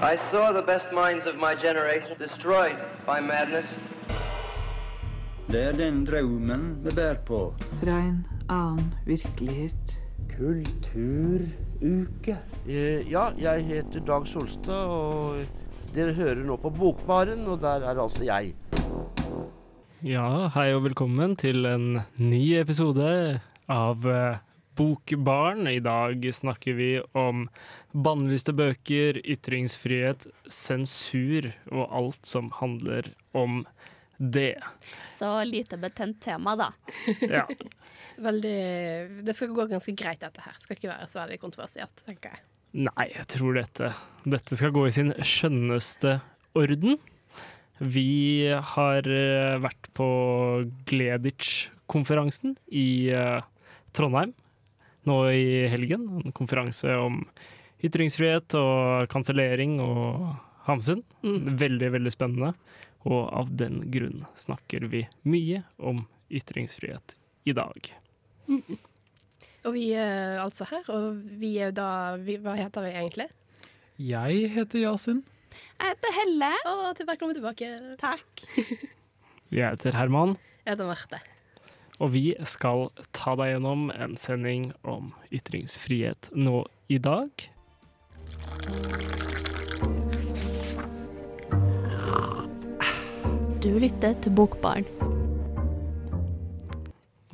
I saw the best minds of my generation destroyed by madness. Det er den drømmen vi bærer på. Fra en annen virkelighet. Kulturuke. Eh, Ja, jeg heter Dag Solstad, og dere hører nå på Bokbaren, og der er altså jeg. Ja, hei og velkommen til en ny episode av eh, Bokbarn. I dag snakker vi om bannlyste bøker, ytringsfrihet, sensur og alt som handler om det. Så lite betent tema, da. Ja. Veldig Det skal gå ganske greit, dette her. Skal ikke være så veldig kontroversielt, tenker jeg. Nei, jeg tror dette, dette skal gå i sin skjønneste orden. Vi har eh, vært på Gleditsch-konferansen i eh, Trondheim nå i helgen. En konferanse om ytringsfrihet og kansellering og Hamsun. Veldig, veldig spennende. Og av den grunn snakker vi mye om ytringsfrihet i dag. Og vi er altså her, og vi er jo da vi, Hva heter vi egentlig? Jeg heter Yasin. Jeg heter Helle. Og velkommen tilbake. Takk. Jeg heter Herman. Jeg heter Marte. Og vi skal ta deg gjennom en sending om ytringsfrihet nå i dag. Du lytter til Bokbarn.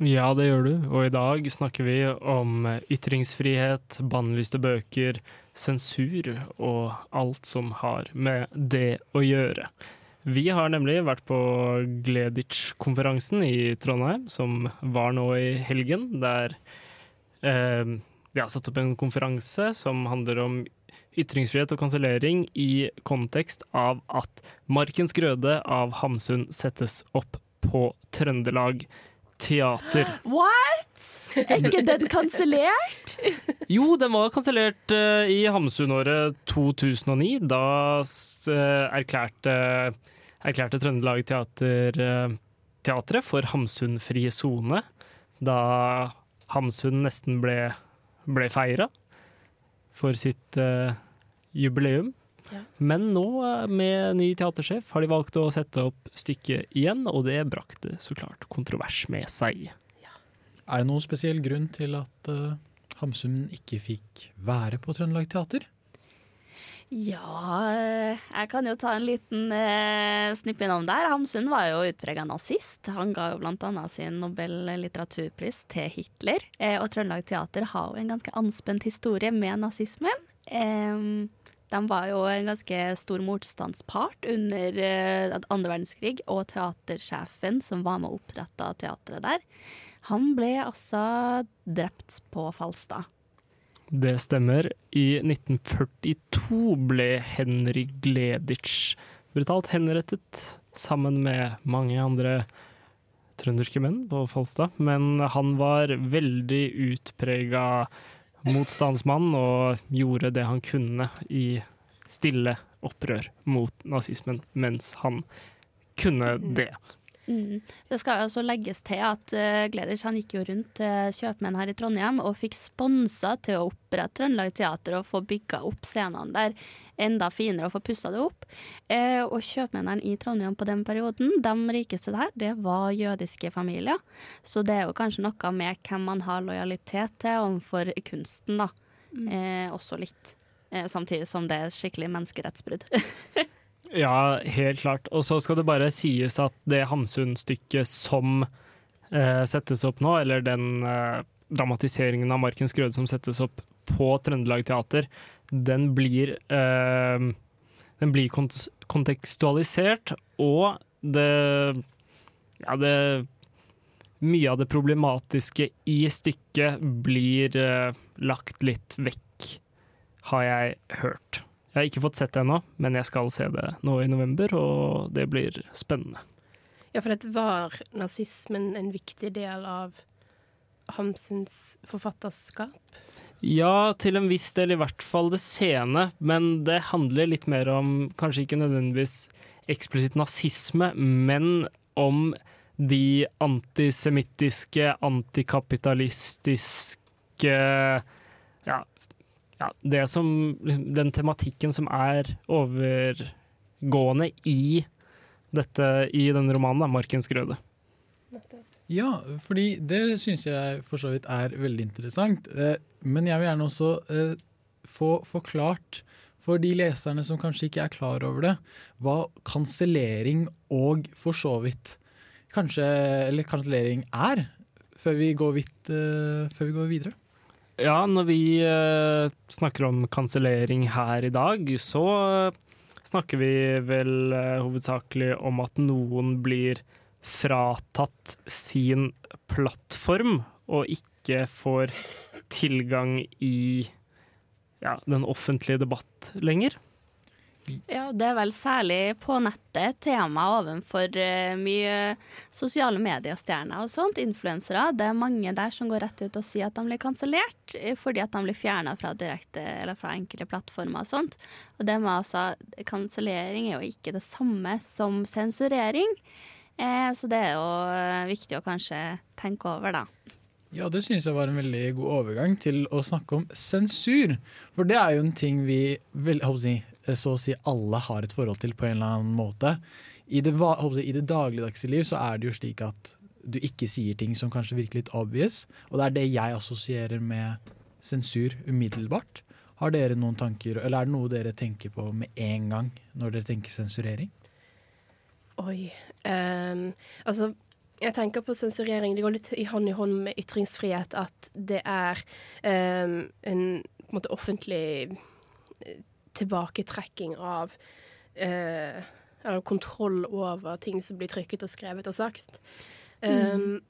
Ja, det gjør du. Og i dag snakker vi om ytringsfrihet, bannlyste bøker, sensur og alt som har med det å gjøre. Vi har nemlig vært på Gleditsch-konferansen i Trondheim, som var nå i helgen, der eh, de har satt opp en konferanse som handler om ytringsfrihet og kansellering i kontekst av at Markens Grøde av Hamsun settes opp på Trøndelag Teater. What?! Er ikke den kansellert? Jo, den var kansellert uh, i Hamsun-året 2009. Da uh, erklærte erklærte, erklærte Trøndelag Teater eh, teatret for Hamsun-fri sone. Da Hamsun nesten ble, ble feira for sitt uh, jubileum. Ja. Men nå, eh, med ny teatersjef, har de valgt å sette opp stykket igjen, og det brakte så klart kontrovers med seg. Er det noen spesiell grunn til at uh, Hamsun ikke fikk være på Trøndelag Teater? Ja, jeg kan jo ta en liten eh, snipp innom der. Hamsun var jo utprega nazist. Han ga jo annet sin Nobel litteraturpris til Hitler. Eh, og Trøndelag Teater har jo en ganske anspent historie med nazismen. Eh, de var jo en ganske stor motstandspart under eh, andre verdenskrig, og teatersjefen som var med og oppretta teatret der, han ble altså drept på Falstad. Det stemmer. I 1942 ble Henry Gleditsch brutalt henrettet sammen med mange andre trønderske menn på Falstad. Men han var veldig utprega motstandsmann og gjorde det han kunne i stille opprør mot nazismen mens han kunne det. Mm. Det skal også legges til at uh, Gleders han gikk jo rundt uh, kjøpmenn her i Trondheim og fikk sponsa til å opprette Trøndelag Teater og få bygga opp scenene der enda finere å få pussa det opp. Uh, og kjøpmennene i Trondheim på den perioden, de rikeste der, det var jødiske familier. Så det er jo kanskje noe med hvem man har lojalitet til overfor kunsten, da. Eh, også litt. Eh, samtidig som det er skikkelig menneskerettsbrudd. Ja, helt klart. Og så skal det bare sies at det Hamsun-stykket som eh, settes opp nå, eller den eh, dramatiseringen av Markens Grøde som settes opp på Trøndelag Teater, den blir, eh, den blir kont kontekstualisert, og det Ja, det Mye av det problematiske i stykket blir eh, lagt litt vekk, har jeg hørt. Jeg har ikke fått sett det ennå, men jeg skal se det nå i november, og det blir spennende. Ja, for dette var nazismen en viktig del av Hamsuns forfatterskap? Ja, til en viss del i hvert fall det sene, men det handler litt mer om kanskje ikke nødvendigvis eksplisitt nazisme, men om de antisemittiske, antikapitalistiske ja, ja, det som Den tematikken som er overgående i dette i denne romanen, er Markens grøde. Ja, fordi det syns jeg for så vidt er veldig interessant. Eh, Men jeg vil gjerne også eh, få forklart for de leserne som kanskje ikke er klar over det, hva kansellering og for så vidt kanskje, eller kansellering er, før vi går, vidt, eh, før vi går videre. Ja, når vi eh, snakker om kansellering her i dag, så eh, snakker vi vel eh, hovedsakelig om at noen blir fratatt sin plattform og ikke får tilgang i ja, den offentlige debatt lenger. Ja, det er vel særlig på nettet tema ovenfor eh, mye sosiale mediestjerner og sånt, influensere. Det er mange der som går rett ut og sier at de blir kansellert eh, fordi at de blir fjerna fra direkte eller fra enkelte plattformer og sånt. Og det med altså Kansellering er jo ikke det samme som sensurering. Eh, så det er jo eh, viktig å kanskje tenke over, da. Ja, det syns jeg var en veldig god overgang til å snakke om sensur. For det er jo en ting vi vil, jeg håper si, så å si alle har et forhold til på en eller annen måte. I det, jeg I det dagligdagse liv så er det jo slik at du ikke sier ting som kanskje virker litt obvious, og det er det jeg assosierer med sensur umiddelbart. Har dere noen tanker, eller er det noe dere tenker på med en gang når dere tenker sensurering? Oi. Um, altså, jeg tenker på sensurering. Det går litt i hånd i hånd med ytringsfrihet at det er um, en en måte offentlig eh, tilbaketrekking av eh, Eller kontroll over ting som blir trykket og skrevet og sagt. Ehm,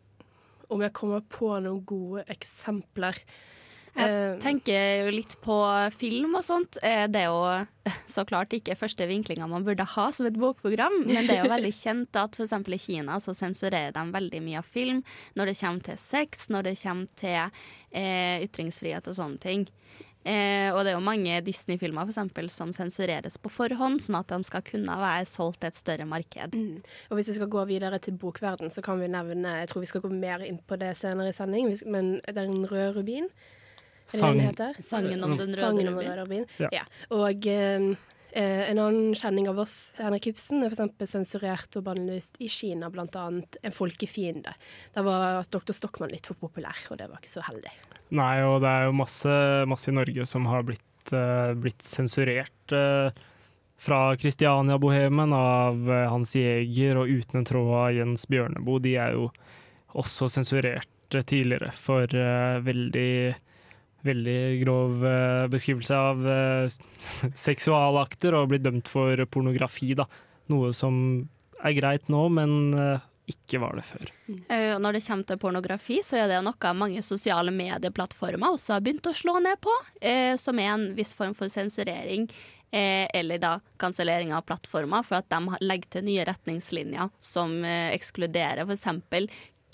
Om jeg kommer på noen gode eksempler Jeg ehm, tenker jo litt på film og sånt. Eh, Det er jo så klart ikke første vinklinga man burde ha som et bokprogram, men det er jo veldig kjent at f.eks. i Kina så sensurerer de veldig mye av film når det kommer til sex, når det kommer til eh, ytringsfrihet og sånne ting. Eh, og det er jo mange Disney-filmer for eksempel, som sensureres på forhånd, sånn at de skal kunne være solgt til et større marked. Mm. Og hvis vi skal gå videre til bokverden, så kan vi nevne Jeg tror vi skal gå mer inn på det senere i sending, vi sk- men Den røde rubin. Er det Sang-? Sangen om den røde om rubin. rubin. Ja. Ja. Og eh, eh, en annen kjenning av oss, Henrik Ibsen, er f.eks. sensurert og bannlyst i Kina, blant annet En folkefiende. Da var Dr. Stockmann litt for populær, og det var ikke så heldig. Nei, og det er jo masse, masse i Norge som har blitt, uh, blitt sensurert. Uh, fra Kristiania-bohemen av eh, Hans Jæger og Uten en tråd av Jens Bjørneboe. De er jo også sensurert tidligere for uh, veldig Veldig grov beskrivelse av seksualakter og blitt dømt for pornografi, da. Noe som er greit nå, men ikke var det før. Mm. når det kommer til pornografi, så er det noe mange sosiale medieplattformer også har begynt å slå ned på, eh, som er en viss form for sensurering. Eh, eller da kansellering av plattformer, for at de legger til nye retningslinjer som eh, ekskluderer f.eks.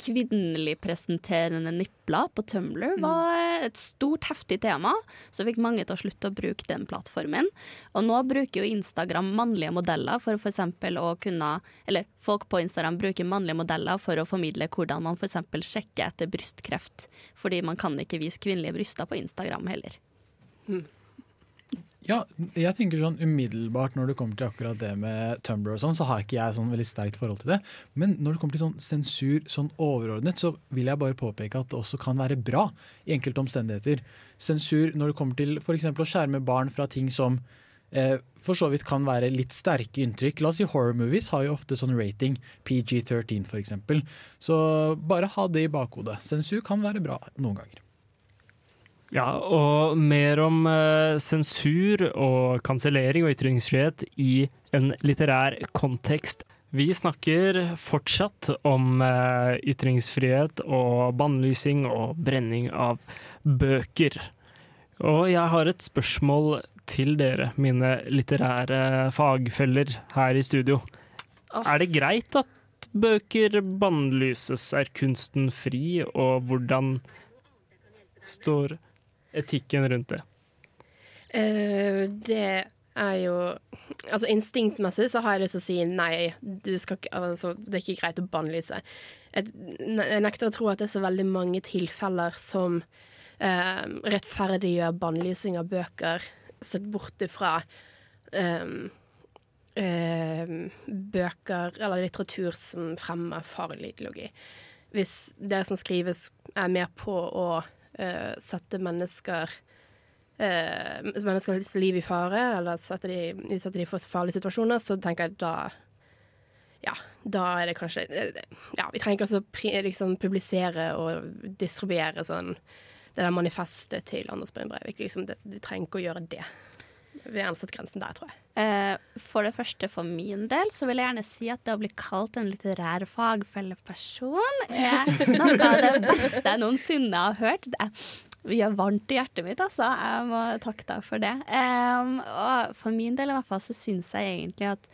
kvinnelig presenterende nipler på Tumblr var eh, et stort, heftig tema, som fikk mange til å slutte å bruke den plattformen. Og nå bruker jo Instagram mannlige modeller for f.eks. å kunne Eller folk på Instagram bruker mannlige modeller for å formidle hvordan man f.eks. sjekker etter brystkreft. Fordi man kan ikke vise kvinnelige bryster på Instagram heller. Ja, jeg tenker sånn umiddelbart når det kommer til akkurat det med Tumblr og sånn, så har ikke jeg sånn veldig sterkt forhold til det. Men når det kommer til sånn sensur sånn overordnet, så vil jeg bare påpeke at det også kan være bra i enkelte omstendigheter. Sensur når det kommer til f.eks. å skjerme barn fra ting som eh, for så vidt kan være litt sterke inntrykk. La oss si horror movies har jo ofte sånn rating, PG-13 f.eks. Så bare ha det i bakhodet. Sensur kan være bra noen ganger. Ja, og mer om uh, sensur og kansellering og ytringsfrihet i en litterær kontekst. Vi snakker fortsatt om uh, ytringsfrihet og bannlysing og brenning av bøker. Og jeg har et spørsmål til dere, mine litterære fagfeller her i studio. Oh. Er det greit at bøker bannlyses? Er kunsten fri, og hvordan står etikken rundt det? Uh, det er jo Altså instinktmessig så har jeg lyst til å si nei, du skal altså, det er ikke greit å bannlyse. Jeg, nekter å tro at det er så veldig mange tilfeller som uh, rettferdiggjør bannlysing av bøker, sett bort ifra um, uh, bøker eller litteratur som fremmer farlig ideologi. Hvis det som skrives er med på å eh, sette mennesker eh, menneskers liv i fare, eller sette de, utsette de for farlige situasjoner, så tenker jeg da ja, da er det kanskje eh, Ja, vi trenger ikke også liksom, publisere og distribuere sånn det der manifestet til Anders Behn Breivik. Liksom, det- vi trenger ikke å gjøre det. Vi har gjerne satt grensen der, tror jeg. Eh, for det første, for min del, så vil jeg gjerne si at det å bli kalt en litterær fagfelleperson er noe av det beste jeg noensinne har hørt. Det gjør varmt i hjertet mitt, altså. Jeg må takke deg for det. Og for min del i hvert fall så syns jeg egentlig at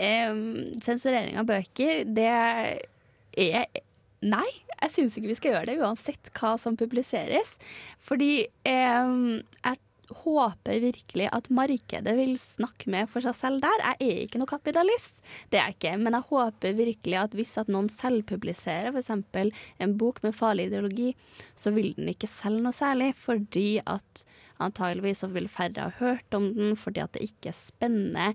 em, sensurering av bøker, det er Nei, jeg syns ikke vi skal gjøre det uansett hva som publiseres. Fordi em, jeg håper virkelig at markedet vil snakke med for seg selv der. Jeg er ikke noe kapitalist, det er jeg ikke. Men jeg håper virkelig at hvis at noen selvpubliserer f.eks. en bok med farlig ideologi, så vil den ikke selge noe særlig, fordi at antageligvis så vil færre ha hørt om den fordi at det ikke er spennende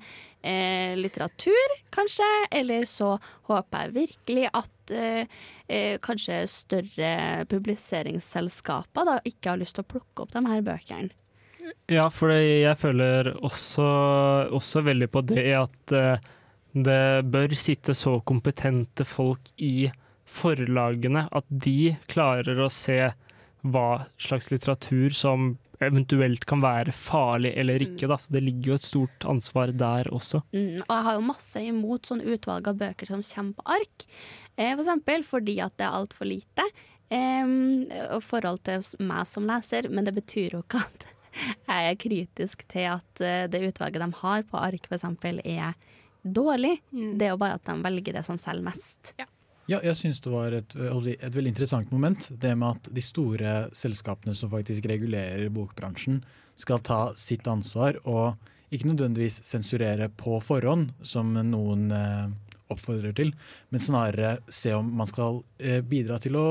eh, litteratur, kanskje. Eller så håper jeg virkelig at eh, eh, kanskje større publiseringsselskaper da ikke har lyst til å plukke opp de her bøkene. Ja, for jeg føler også, også veldig på det at eh, det bør sitte så kompetente folk i forlagene at de klarer å se hva slags litteratur som eventuelt kan være farlig eller ikke. Da. Så det ligger jo et stort ansvar der også. Mm, og jeg har jo masse imot sånn utvalg av bøker som kommer på ark. Eh, for eksempel fordi at det er altfor lite eh, forhold til meg som leser, men det betyr jo ikke at jeg er kritisk til at eh, det utvalget de har på ark for eksempel er dårlig. Det er jo bare at de velger det som selger mest. Ja, jeg syns det var et, jeg et veldig interessant moment. Det med at de store selskapene som faktisk regulerer bokbransjen, skal ta sitt ansvar og ikke nødvendigvis sensurere på forhånd, som noen eh, oppfordrer til, men snarere se om man skal eh, bidra til å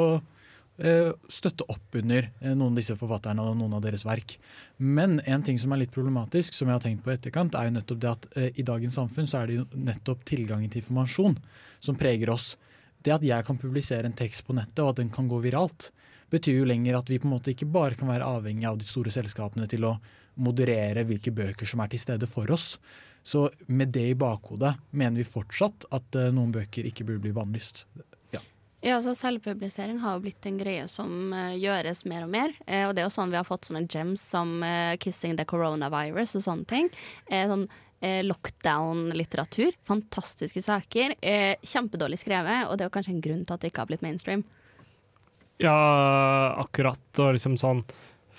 støtte opp under eh, noen av disse forfatterne og noen av deres verk. Men en ting som er litt problematisk, som jeg har tenkt på i etterkant, er jo nettopp det at eh, i dagens samfunn så er det jo nettopp tilgangen til informasjon som preger oss. Det at jeg kan publisere en tekst på nettet, og at den kan gå viralt, betyr jo lenger at vi på en måte ikke bare kan være avhengig av de store selskapene til å moderere hvilke bøker som er til stede for oss. Så med det i bakhodet mener vi fortsatt at eh, noen bøker ikke burde bli bannlyst. Ja. Altså Selvpublisering har jo blitt en greie som uh, gjøres mer og mer. Uh, og det er jo sånn vi har fått sånne gems som uh, 'Kissing the Coronavirus' og sånne ting. Sånn lockdown-litteratur. Fantastiske saker. Kjempedårlig skrevet, og det er jo kanskje en grunn til at det ikke har blitt mainstream. Ja, akkurat. Og liksom sånn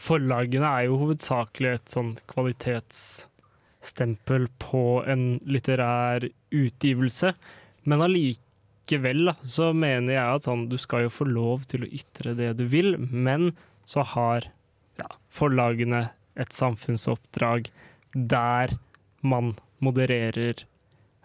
Forlagene er jo hovedsakelig et sånn kvalitetsstempel på en litterær utgivelse. Men allikevel da, så mener jeg at sånn, du skal jo få lov til å ytre det du vil, men så har ja, forlagene et samfunnsoppdrag der man modererer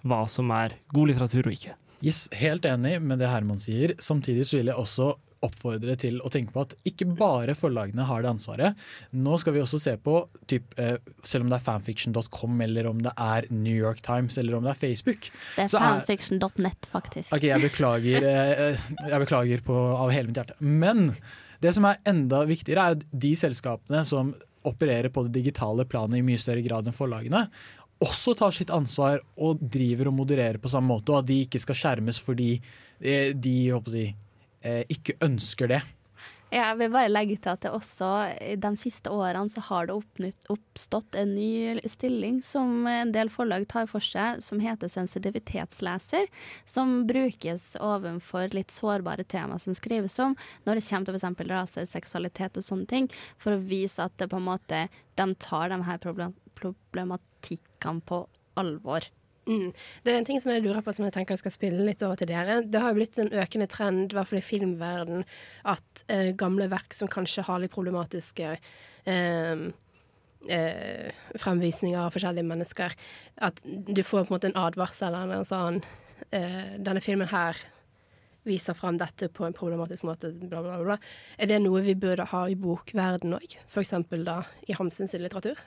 hva som er god litteratur og ikke. Yes, helt enig med det Herman sier. Samtidig så vil jeg også oppfordre til å tenke på at ikke bare forlagene har det ansvaret. Nå skal vi også se på, typ, eh, selv om det er fanfiction.com, eller om det er New York Times, eller om det er Facebook. Det er fanfiction.net, faktisk. Ok, jeg beklager, eh, jeg beklager på, av hele mitt hjerte. Men det som er enda viktigere, er de selskapene som opererer på det digitale planet i mye større grad enn forlagene, også tar sitt ansvar og driver og modererer på samme måte, og at de ikke skal skjermes fordi de, de eh, ikke ønsker det. Jeg vil bare legge til at det også de siste årene så har det oppstått en ny stilling som en del forlag tar for seg, som heter sensitivitetsleser. Som brukes overfor litt sårbare temaer som skrives om, når det kommer til f.eks. rase, seksualitet og sånne ting, for å vise at det på en måte, de tar de her problematikkene på alvor. Mm. Det er en ting som jeg lurer på som jeg tenker jeg skal spille litt over til dere. Det har jo blitt en økende trend, i hvert fall i filmverden, at eh, gamle verk som kanskje har litt problematiske eh, eh, fremvisninger av forskjellige mennesker, at du får på en måte en advarsel eller en sånn eh, Denne filmen her viser frem dette på en problematisk måte, bla, bla, bla. Er det noe vi burde ha i bokverden òg? F.eks. da i Hamsuns litteratur?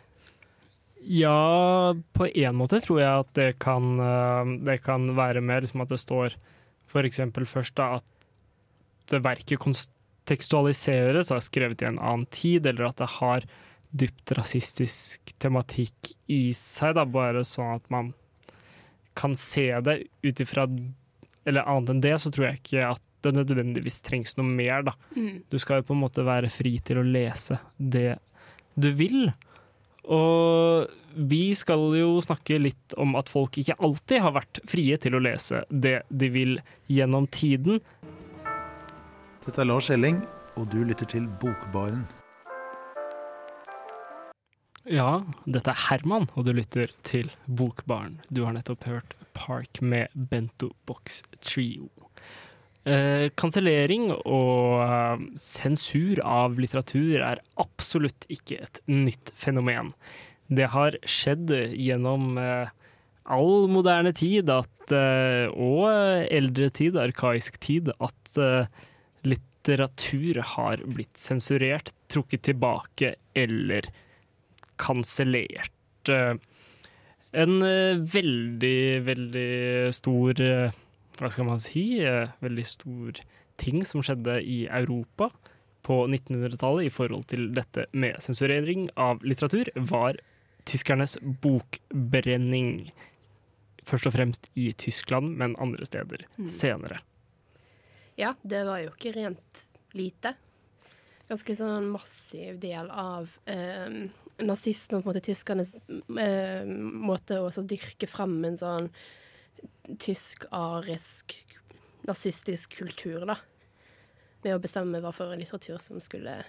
Ja, på en måte tror jeg at det kan, eh, det kan være mer liksom at det står f.eks. først da at det verket kontekstualiseres og er skrevet i en annen tid, eller at det har dypt rasistisk tematikk i seg, da, bare sånn at man kan se det ut ifra Eller annet enn det, så tror jeg ikke at det nødvendigvis trengs noe mer, da. Mm. Du skal jo på en måte være fri til å lese det du vil. Og vi skal jo snakke litt om at folk ikke alltid har vært frie til å lese det de vil gjennom tiden. Dette er Lars Elling, og du lytter til Bokbaren. Ja, dette er Herman, og du lytter til Bokbaren. Du har nettopp hørt Park med Bento Box Trio. Eh, Kansellering og eh, sensur av litteratur er absolutt ikke et nytt fenomen. Det har skjedd gjennom eh, all moderne tid at, og eldre tid, arkaisk tid, at litteratur har blitt sensurert, trukket tilbake eller kansellert. En veldig, veldig stor Hva skal man si? eh, Veldig stor ting som skjedde i Europa på 1900-tallet i forhold til dette med sensurering av litteratur, var tyskernes bokbrenning. Først og fremst i Tyskland, men andre steder Mm. senere. Ja, det var jo ikke rent lite. Ganske sånn massiv del av eh, nazistene og på en måte tyskernes eh, måte å dyrke frem en sånn tysk-arisk nazistisk kultur, da. Med å bestemme hva for litteratur som skulle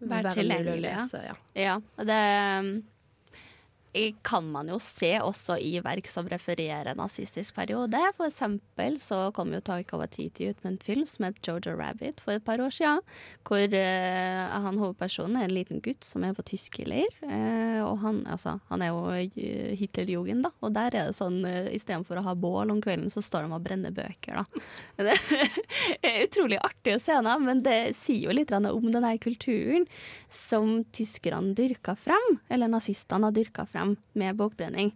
Være være, mulig å lese. Ja. Ja, og det eh, kan man jo se også i verk som refererer nazistisk periode. For eksempel så kom jo Taika Waititi ut med en film som het Jojo Rabbit for et par år siden. Hvor uh, han hovedpersonen er en liten gutt som er på tyskerleir. Uh, og han, altså, han er jo eh, Hitlerjugend, da. Og der er det sånn uh, istedenfor å ha bål om kvelden, så står de og brenner bøker, da. Det er utrolig artig å se, da, men det sier jo litt om denne kulturen som tyskerne dyrka frem, eller nazistene har dyrka frem med bokbrenning.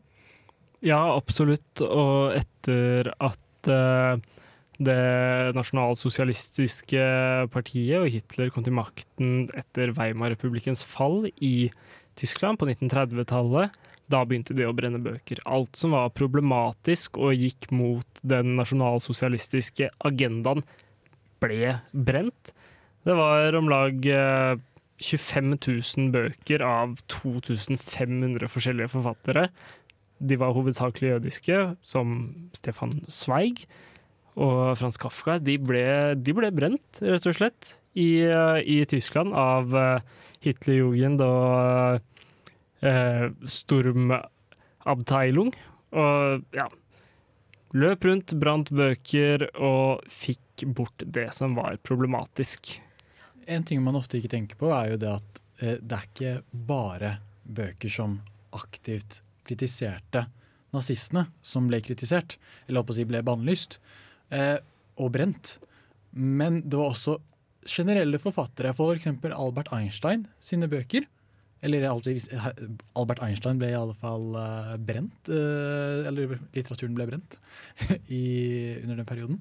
Ja, absolutt. Og etter at uh, det nasjonalsosialistiske partiet og Hitler kom til makten etter Weimar-republikkens fall i Tyskland på 1930-tallet, da begynte de å brenne bøker. Alt som var problematisk og gikk mot den nasjonalsosialistiske agendaen, ble brent. Det var om lag eh, 25 000 bøker av 2500 forskjellige forfattere. De var hovedsakelig jødiske, som Stefan Zweig og Frans Kafka. De ble, de ble brent, rett og slett, i, i Tyskland av eh, Hitlerjugend og eh, Sturmabteilung. Og ja Løp rundt, brant bøker og fikk bort det som var problematisk. En ting man ofte ikke tenker på, er jo det at eh, det er ikke bare bøker som aktivt kritiserte nazistene, som ble kritisert, eller på å si ble bannlyst eh, og brent. Men det var også generelle forfattere, f.eks. For Albert Einstein sine bøker. Eller altså, Albert Einstein ble i alle fall eh, brent, eh, eller litteraturen ble brent i, under den perioden.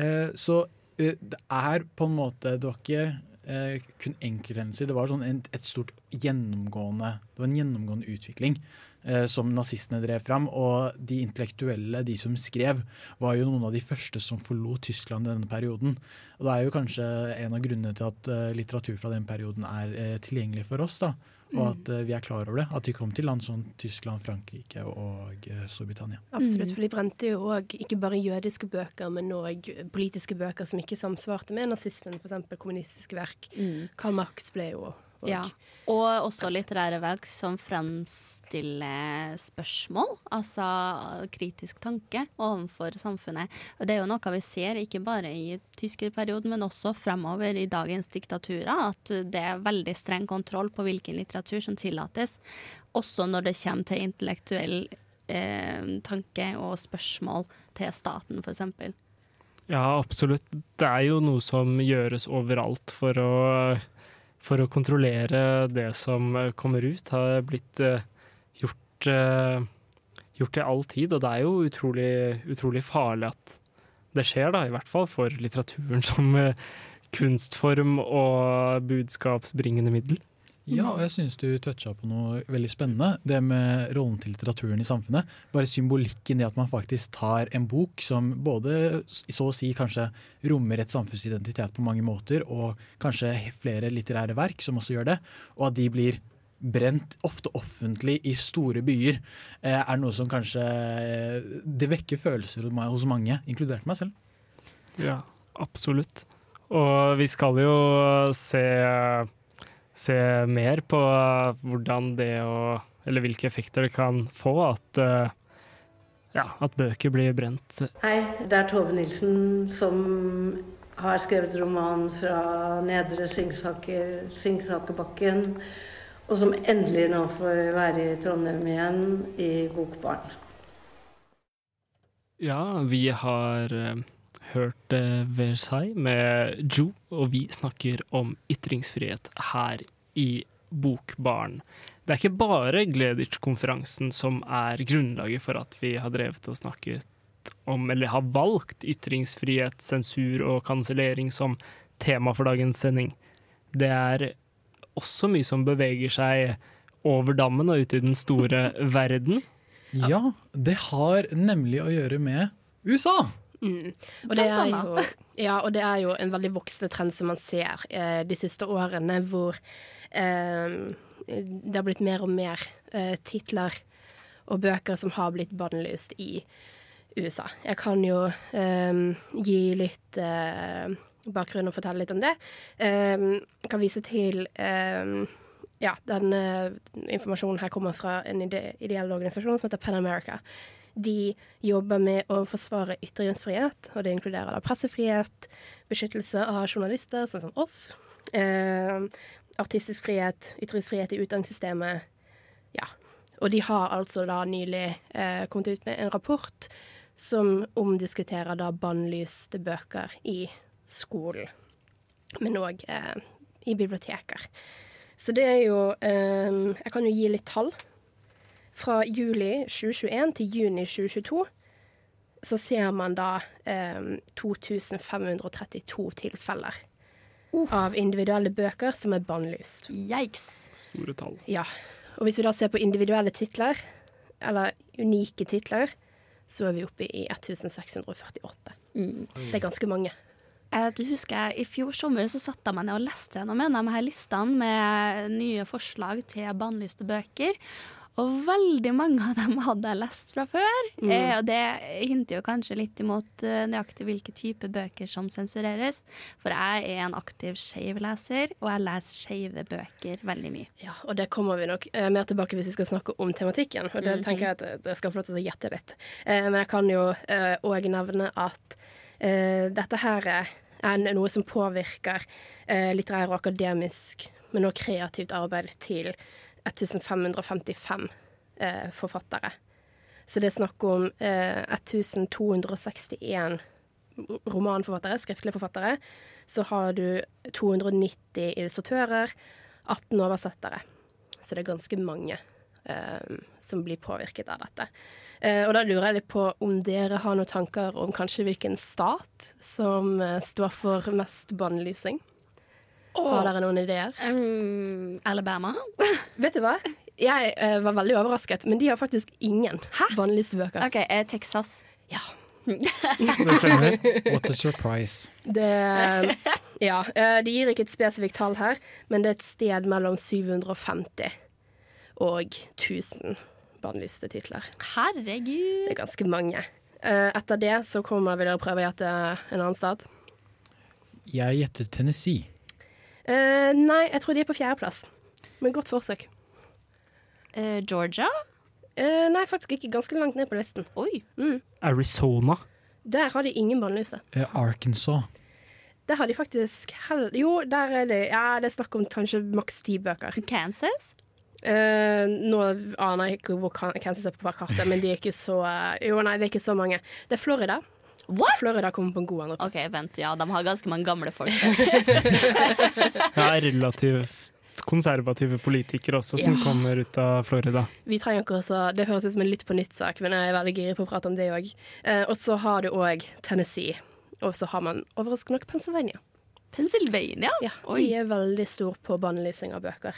Eh, så det er på en måte Det var ikke eh, kun enkelthendelser. Det var sånn en, et stort gjennomgående Det var en gjennomgående utvikling eh, som nazistene drev fram. Og de intellektuelle, de som skrev, var jo noen av de første som forlot Tyskland i denne perioden. Og det er jo kanskje en av grunnene til at eh, litteratur fra den perioden er eh, tilgjengelig for oss. da og Mm. at uh, vi er klar over det. At de kom til land som Tyskland, Frankrike og uh, Storbritannia. Absolutt, for de brente jo òg ikke bare jødiske bøker, men òg politiske bøker som ikke samsvarte med nazismen, f.eks. kommunistiske verk. Karl Marx ble jo òg Ja. Og også litterære verk som fremstiller spørsmål, altså kritisk tanke overfor samfunnet. Det er jo noe vi ser ikke bare i tyskerperioden, men også fremover i dagens diktaturer, at det er veldig streng kontroll på hvilken litteratur som tillates, også når det kommer til intellektuell eh, tanke og spørsmål til staten, f.eks. Ja, absolutt. Det er jo noe som gjøres overalt for å, for å kontrollere det som kommer ut. Har blitt eh, gjort, eh, gjort til all tid, og det er jo utrolig, utrolig farlig at det skjer, da. I hvert fall for litteraturen som eh, kunstform og budskapsbringende middel. Ja, og jeg syns du toucha på noe veldig spennende. Det med rollen til litteraturen i samfunnet. Bare symbolikken i at man faktisk tar en bok som både så å si kanskje rommer et samfunnsidentitet på mange måter, og kanskje flere litterære verk som også gjør det, og at de blir brent, ofte offentlig, i store byer, eh, er noe som kanskje eh, Det vekker følelser hos mange, inkludert meg selv. Ja, absolutt. Og vi skal jo se, se mer på hvordan det å Eller hvilke effekter det kan få at, eh, ja, at bøker blir brent. Hei, det er Tove Nilsen som har skrevet roman fra Nedre Singsaker, Singsakerbakken, og som endelig nå får være i Trondheim igjen, i Bokbarn. Ja, vi har eh, hørt eh, Versailles med Joe, og vi snakker om ytringsfrihet her i Bokbaren. Det er ikke bare Gleditsch-konferansen som er grunnlaget for at vi har drevet og snakket om, eller har valgt ytringsfrihet, sensur og kansellering som tema for dagens sending. Det er også mye som beveger seg over dammen og ut i den store verden. Ja, det har nemlig å gjøre med USA. Mm. Og, det jo, ja, og det er jo en veldig voksende trend som man ser eh, de siste årene, hvor eh, det har blitt mer og mer eh, titler og bøker som har blitt bannlyst i USA. Jeg kan jo eh, gi litt eh, bakgrunn og fortelle litt om det. Eh, jeg kan vise til eh, ja, den informasjonen her kommer fra en ide ideell organisasjon som heter Pen America. De jobber med å forsvare ytringsfrihet, og det inkluderer da pressefrihet, beskyttelse av journalister, sånn som oss, eh, artistisk frihet, ytringsfrihet i utdanningssystemet, ja. Og de har altså da nylig eh, kommet ut med en rapport som omdiskuterer da bannlyste bøker i skolen, men òg eh, i biblioteker. Så det er jo eh, Jeg kan jo gi litt tall. Fra juli 2021 til juni 2022 så ser man da eh, 2532 tilfeller av individuelle bøker som er bannlyst. Yikes. Store tall. Ja. Og hvis vi da ser på individuelle titler, eller unike titler, så er vi oppe i 1648. Mm. Det er ganske mange. Eh, Du husker I fjor sommer så satte jeg meg ned og leste gjennom en av de her listene med nye forslag til bannlyste bøker. Og veldig mange av dem hadde jeg lest fra før. Mm. Eh, og det hinter jo kanskje litt imot uh, nøyaktig hvilke type bøker som sensureres. For jeg er en aktiv skeiv leser, og jeg leser skeive bøker veldig mye. Ja, og det kommer vi nok uh, mer tilbake hvis vi skal snakke om tematikken. Og det Mhm. tenker jeg at det skal få lov til å gjette litt. Uh, men jeg kan jo òg nevne at dette her er noe som påvirker litterær og akademisk, men også kreativt arbeid til 1555 eh, forfattere. Så det er snakk om eh, 1261 romanforfattere, skriftlige forfattere. Så har du 290 illustratører, 18 oversettere. Så det er ganske mange eh, som blir påvirket av dette. Eh, og da lurer jeg litt på om dere har noen tanker om kanskje hvilken stat som eh, står for mest bannlysing? Har dere noen ideer? Um, Alabama? Vet du hva? Jeg uh, var veldig overrasket, men de har faktisk ingen bannlyste bøker. OK, eh, Texas. Ja. What a surprise. Det, ja, uh, de gir ikke et spesifikt tall her, men det er et sted mellom 750 og 1000 bannlyste titler. Herregud. Det er ganske mange. Uh, Etter det så kommer vi til å prøve å gjette en annen stat. Jeg gjetter Tennessee. Eh, nei, jeg tror de er på fjerdeplass. Men godt forsøk. Uh, Georgia? Uh, nei, faktisk ikke. Ganske langt ned på listen. Oi. Mm. Arizona. Der har de ingen bannlyse. Arkansas. Der har de faktisk hell... Jo, der er det Ja, det er snakk om kanskje maks ti bøker. Kansas? Uh, nå aner jeg ikke hvor Kansas er på kartet, men de er ikke så Jo, nei, det er ikke så mange. Det er Florida. What? Florida kommer på en god andreplass. OK, vent. Ja, de har ganske mange gamle folk. Ja, relativt konservative politikere også, som Ja. kommer ut av Florida. Vi trenger ikke også, Det høres ut som en Lytt på nytt-sak, men jeg er veldig girig på å prate om det òg. Eh, og så har du òg Tennessee. Og så har man overraskende nok Pennsylvania. Pennsylvania? Ja, Oi. De er veldig store på bannlysing av bøker.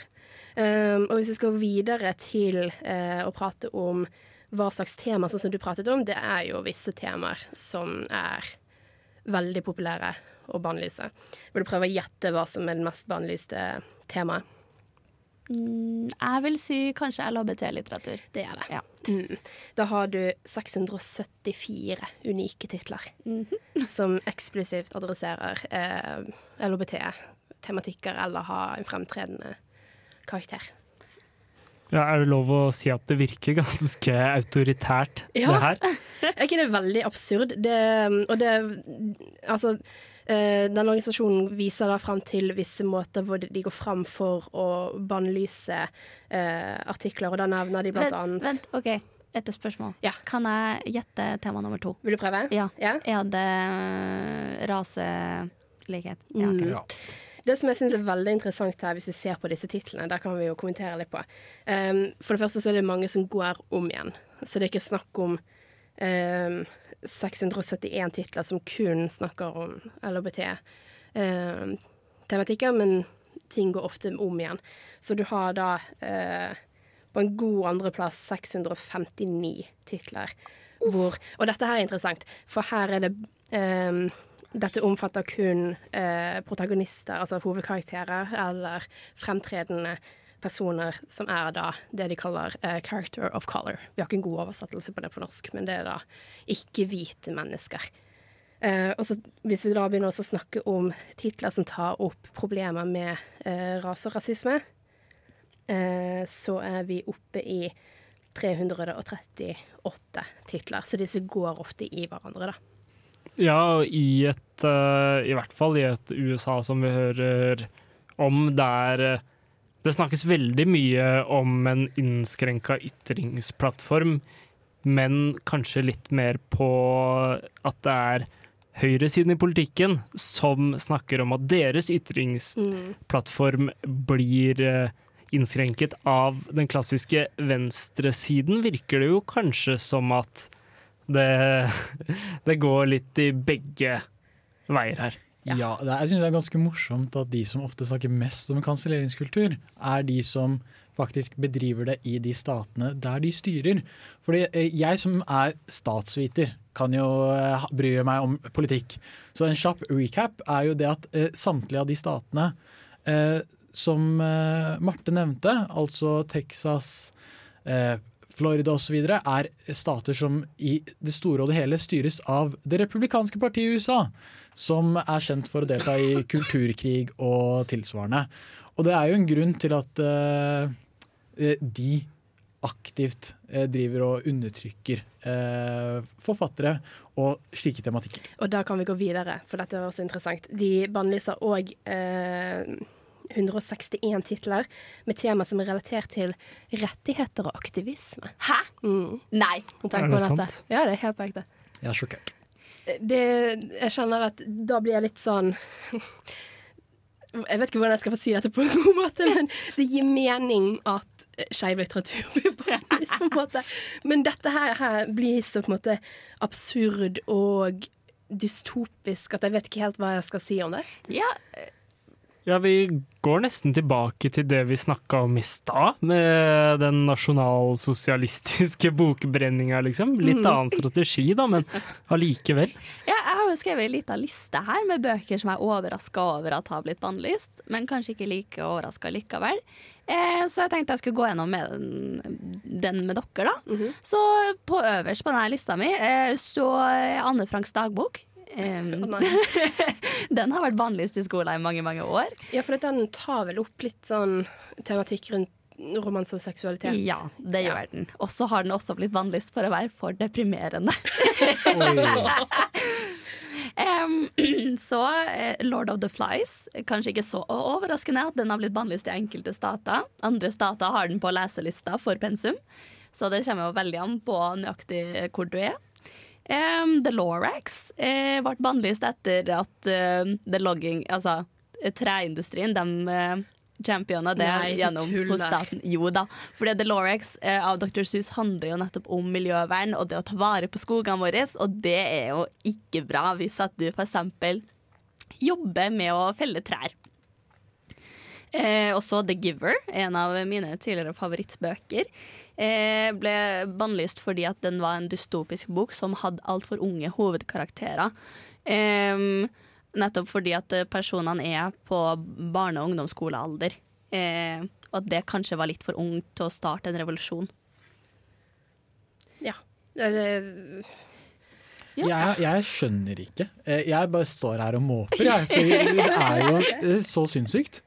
Um, og hvis vi skal videre til uh, å prate om hva slags tema, sånn som du pratet om, det er jo visse temaer som er veldig populære å bannlyse. Vil du prøve å gjette hva som er det mest bannlyste temaet? Mm, jeg vil si kanskje LHBT-litteratur. Det er det. Ja. Mm. Da har du 674 unike titler som eksplisivt adresserer eh, LHBT-tematikker eller har en fremtredende karakter. Ja, er det lov å si at det virker ganske autoritært, Ja. det her? Er ikke det veldig absurd? Det, og det Altså, eh, den organisasjonen viser da frem til visse måter hvor de går frem for å bannlyse eh, artikler, og da nevner de blant Vent, annet vent, OK. Et spørsmål. Ja. Kan jeg gjette tema nummer to? Vil du prøve? Ja. Ja. Er det øh, raselikhet? Ja, ok. Mm. Det som jeg syns er veldig interessant her, hvis du ser på disse titlene, der kan vi jo kommentere litt på. Um, for det første så er det mange som går om igjen. Så det er ikke snakk om um, 671 titler som kun snakker om LHBT-tematikker, men ting går ofte om igjen. Så du har da uh, på en god andreplass 659 titler. Hvor, og dette her er interessant, for her er det Dette omfatter kun eh, protagonister, altså hovedkarakterer, eller fremtredende personer som er da det de kaller eh, character of color. Vi har ikke en god oversettelse på det på norsk, men det er da ikke-hvite mennesker. Eh, og så Hvis vi da begynner å snakke om titler som tar opp problemer med eh, rase og rasisme, eh, så er vi oppe i 338 titler. Så disse går ofte i hverandre, da. Ja, i et eh, I hvert fall i et USA som vi hører om, der eh, det snakkes veldig mye om en innskrenka ytringsplattform, men kanskje litt mer på at det er høyresiden i politikken som snakker om at deres ytringsplattform blir eh, innskrenket av den klassiske venstresiden, virker det jo kanskje som at det, det går litt i begge veier her. Ja, det er, jeg synes det er ganske morsomt at de som ofte snakker mest om kanselleringskultur, er de som faktisk bedriver det i de statene der de styrer. Fordi eh, jeg som er statsviter, kan jo eh, bry meg om politikk. Så en kjapp recap er jo det at eh, samtlige av de statene eh, som Marte nevnte, altså Texas, eh, Florida osv., er stater som i det store og det hele styres av det republikanske partiet i USA, som er kjent for å delta i kulturkrig og tilsvarende. Og det er jo en grunn til at eh, de aktivt eh, driver og undertrykker eh, forfattere og slike tematikker. Og da kan vi gå videre, for dette også interessant. De bannlyser òg 161 titler med tema som er relatert til rettigheter og aktivisme. Hæ? Mm. Nei. Er det sant? dette. Ja, det er helt på ekte. Jeg er sjokkert. Det, jeg kjenner at da blir jeg litt sånn Jeg vet ikke hvordan jeg skal få si dette på en god måte, men det gir mening at eh, skeiv litteratur blir brennvis, på en måte. Men dette her, her blir så på en måte absurd og dystopisk at jeg vet ikke helt hva jeg skal si om det. Ja, Ja, vi går nesten tilbake til det vi snakka om i stad, med den nasjonalsosialistiske bokbrenninga, liksom. Litt Mm. annen strategi, da, men allikevel. Ja, jeg har jo skrevet ei lita liste her med bøker som jeg er overraska over at har blitt bannlyst, men kanskje ikke like overraska likevel. Eh, så jeg tenkte jeg skulle gå gjennom med den, den med dere, da. Så på øverst på denne lista mi eh, står Anne Franks dagbok. Den har vært bannlyst i skolen i mange, mange år. Ja, for den tar vel opp litt sånn tematikk rundt romanse og seksualitet. Ja, det gjør den. Og så har den også blitt bannlyst for å være for deprimerende. um, så eh, Lord of the Flies, kanskje ikke så overraskende at den har blitt bannlyst i enkelte stater. Andre stater har den på leselista for pensum, så det kommer jo veldig an på nøyaktig hvor du er. Um, The Lorax uh, ble bannlyst etter at uh, the logging, altså eh, treindustrien, de uh, championa det Nei, gjennom tuller. hos staten. Jo da. Fordi The Lorax uh, av Dr. Seuss handler jo nettopp om miljøvern og det å ta vare på skogene våre, og det er jo ikke bra hvis at du f.eks. jobber med å felle trær. Eh, også The Giver, en av mine tidligere favorittbøker, ble bannlyst fordi at den var en dystopisk bok som hadde altfor unge hovedkarakterer. Eh, nettopp fordi at eh, personene er på barne- og ungdomsskolealder. Eh, og at det kanskje var litt for ungt til å starte en revolusjon. Ja. Eller, Jeg, jeg skjønner ikke. Eh, Jeg bare står her og måper, jeg. For det er jo eh, så sinnssykt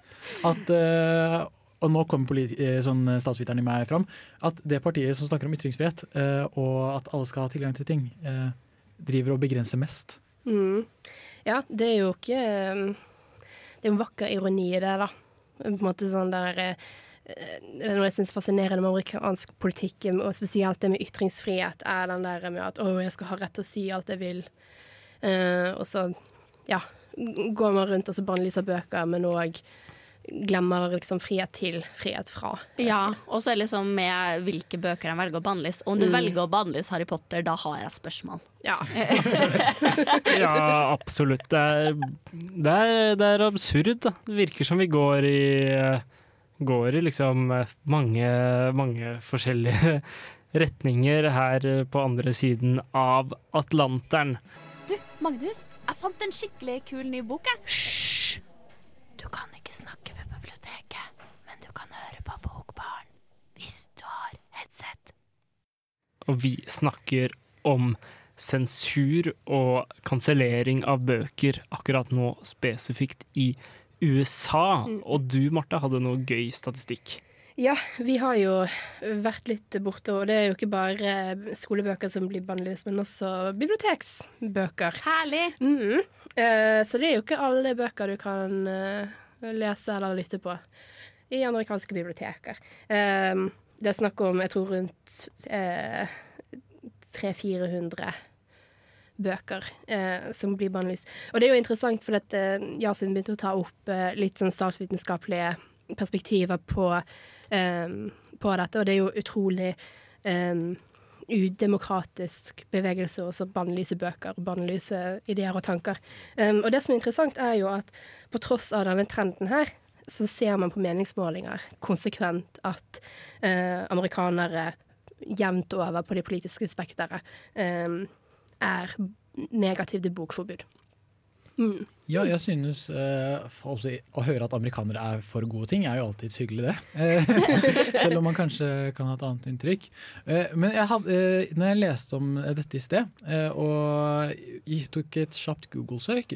at eh, Og nå kommer eh, sånn statsviteren i meg fram. At det partiet som snakker om ytringsfrihet, eh, og at alle skal ha tilgang til ting, eh, driver og begrenser mest. mm. Ja, det er jo ikke um, Det er jo en vakker ironi i det, da. På en måte sånn der eh, Det er noe jeg syns er fascinerende med amerikansk politikk, og spesielt det med ytringsfrihet, er den der med at 'å, jeg skal ha rett til å si alt jeg vil'. Eh, og så, ja, går man rundt og så bannlyser bøker, men òg glemmer liksom frihet til, frihet fra. Ja, og så er det liksom med hvilke bøker de velger å bannlyse. Om du Mm. velger å bannlyse Harry Potter, da har jeg spørsmål. Ja, absolutt. Ja, absolutt. Det er, det er, det er absurd. Da. Det virker som vi går i Går i liksom mange, mange forskjellige retninger her på andre siden av Atlanteren. Du, Magnus, jeg fant en skikkelig kul ny bok. Hysj! Du kan ikke snakke ved biblioteket, men du kan høre på Bokbarn hvis du har headset. Og vi snakker om sensur og kansellering av bøker akkurat nå spesifikt i USA. Og du, Marte, hadde noe gøy statistikk. Ja, vi har jo vært litt borte, og det er jo ikke bare skolebøker som blir bannlyst, men også biblioteksbøker. Herlig! Mhm. Eh, så det er jo ikke alle bøker du kan eh, lese eller lytte på i amerikanske biblioteker. Eh, det er snakk om, jeg tror, rundt eh, 300-400 bøker eh, som blir bannlyst. Og det er jo interessant, for at eh, Yasin begynte å ta opp eh, litt sånn statsvitenskapelige perspektiver på, eh, på dette, og det er jo utrolig eh, udemokratisk bevegelse å så bannlyse bøker, bannlyse ideer og tanker. Um, og det som er interessant, er jo at på tross av denne trenden her, så ser man på meningsmålinger konsekvent at eh, amerikanere jevnt over på det politiske spekteret eh, er negative til bokforbud. Mm. Ja, jeg synes uh, å høre at amerikanere er for gode ting, er jo alltids hyggelig, det. Eh, Selv om man kanskje kan ha et annet inntrykk. Uh, men jeg had, uh, når jeg leste om dette i sted, og tok et kjapt Google-søk,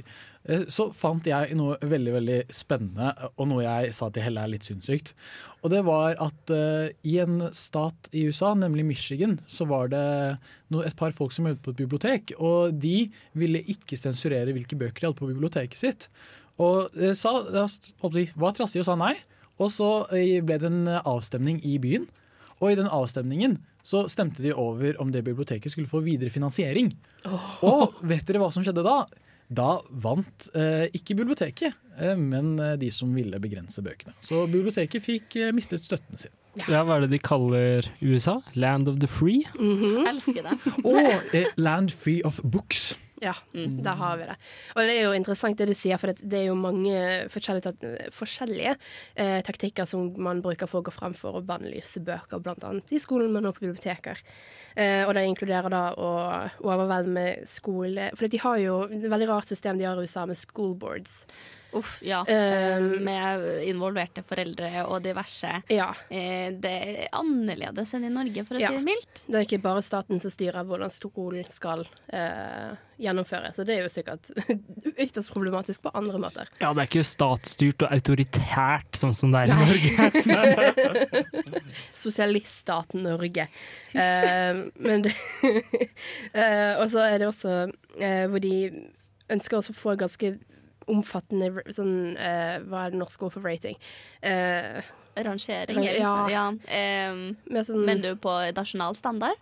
så fant jeg noe veldig veldig spennende, og noe jeg sa til Helle er litt sinnssykt. Og det var at i en stat i USA, nemlig Michigan, så var det no, et par folk som jobbet på et bibliotek, og de ville ikke sensurere hvilke bøker de hadde på biblioteket sitt. Og eh, sa, var trassig og sa nei. Og så eh, ble det en avstemning i byen. Og i den avstemningen så stemte de over om det biblioteket skulle få videre finansiering. Og vet dere hva som skjedde da? Da vant eh, ikke biblioteket, eh, men eh, de som ville begrense bøkene. Så biblioteket fikk eh, mistet støtten sin. Ja, hva er det de kaller USA? Land of the free? Elsker det. Og eh, Land Free of Books. Ja, der har vi det. Og det er jo interessant det du sier, for det, er jo mange forskjellige, forskjellige eh, taktikker som man bruker for å gå fram for å bannlyse bøker, blant annet i skolen, men også på biblioteker. Eh, og det inkluderer da å overvelde skole For de har jo et veldig rart system de har i USA med school boards. Uff, ja. Um, Med involverte foreldre og diverse. Ja. Eh, Det er annerledes enn i Norge, for å Ja. si det mildt. Det er ikke bare staten som styrer hvordan skolen skal uh, gjennomføres, så det er jo sikkert ytterst problematisk på andre måter. Ja, det er ikke statsstyrt og autoritært sånn som det er i Norge. Sosialiststaten Norge. Uh, men det uh, Og så er det også eh, hvor de ønsker også å få ganske omfattende sånn uh, Hva er det norske ord for rating? Uh, Rangering? Eller ja. ja. Um, sånn- Men du på nasjonal standard?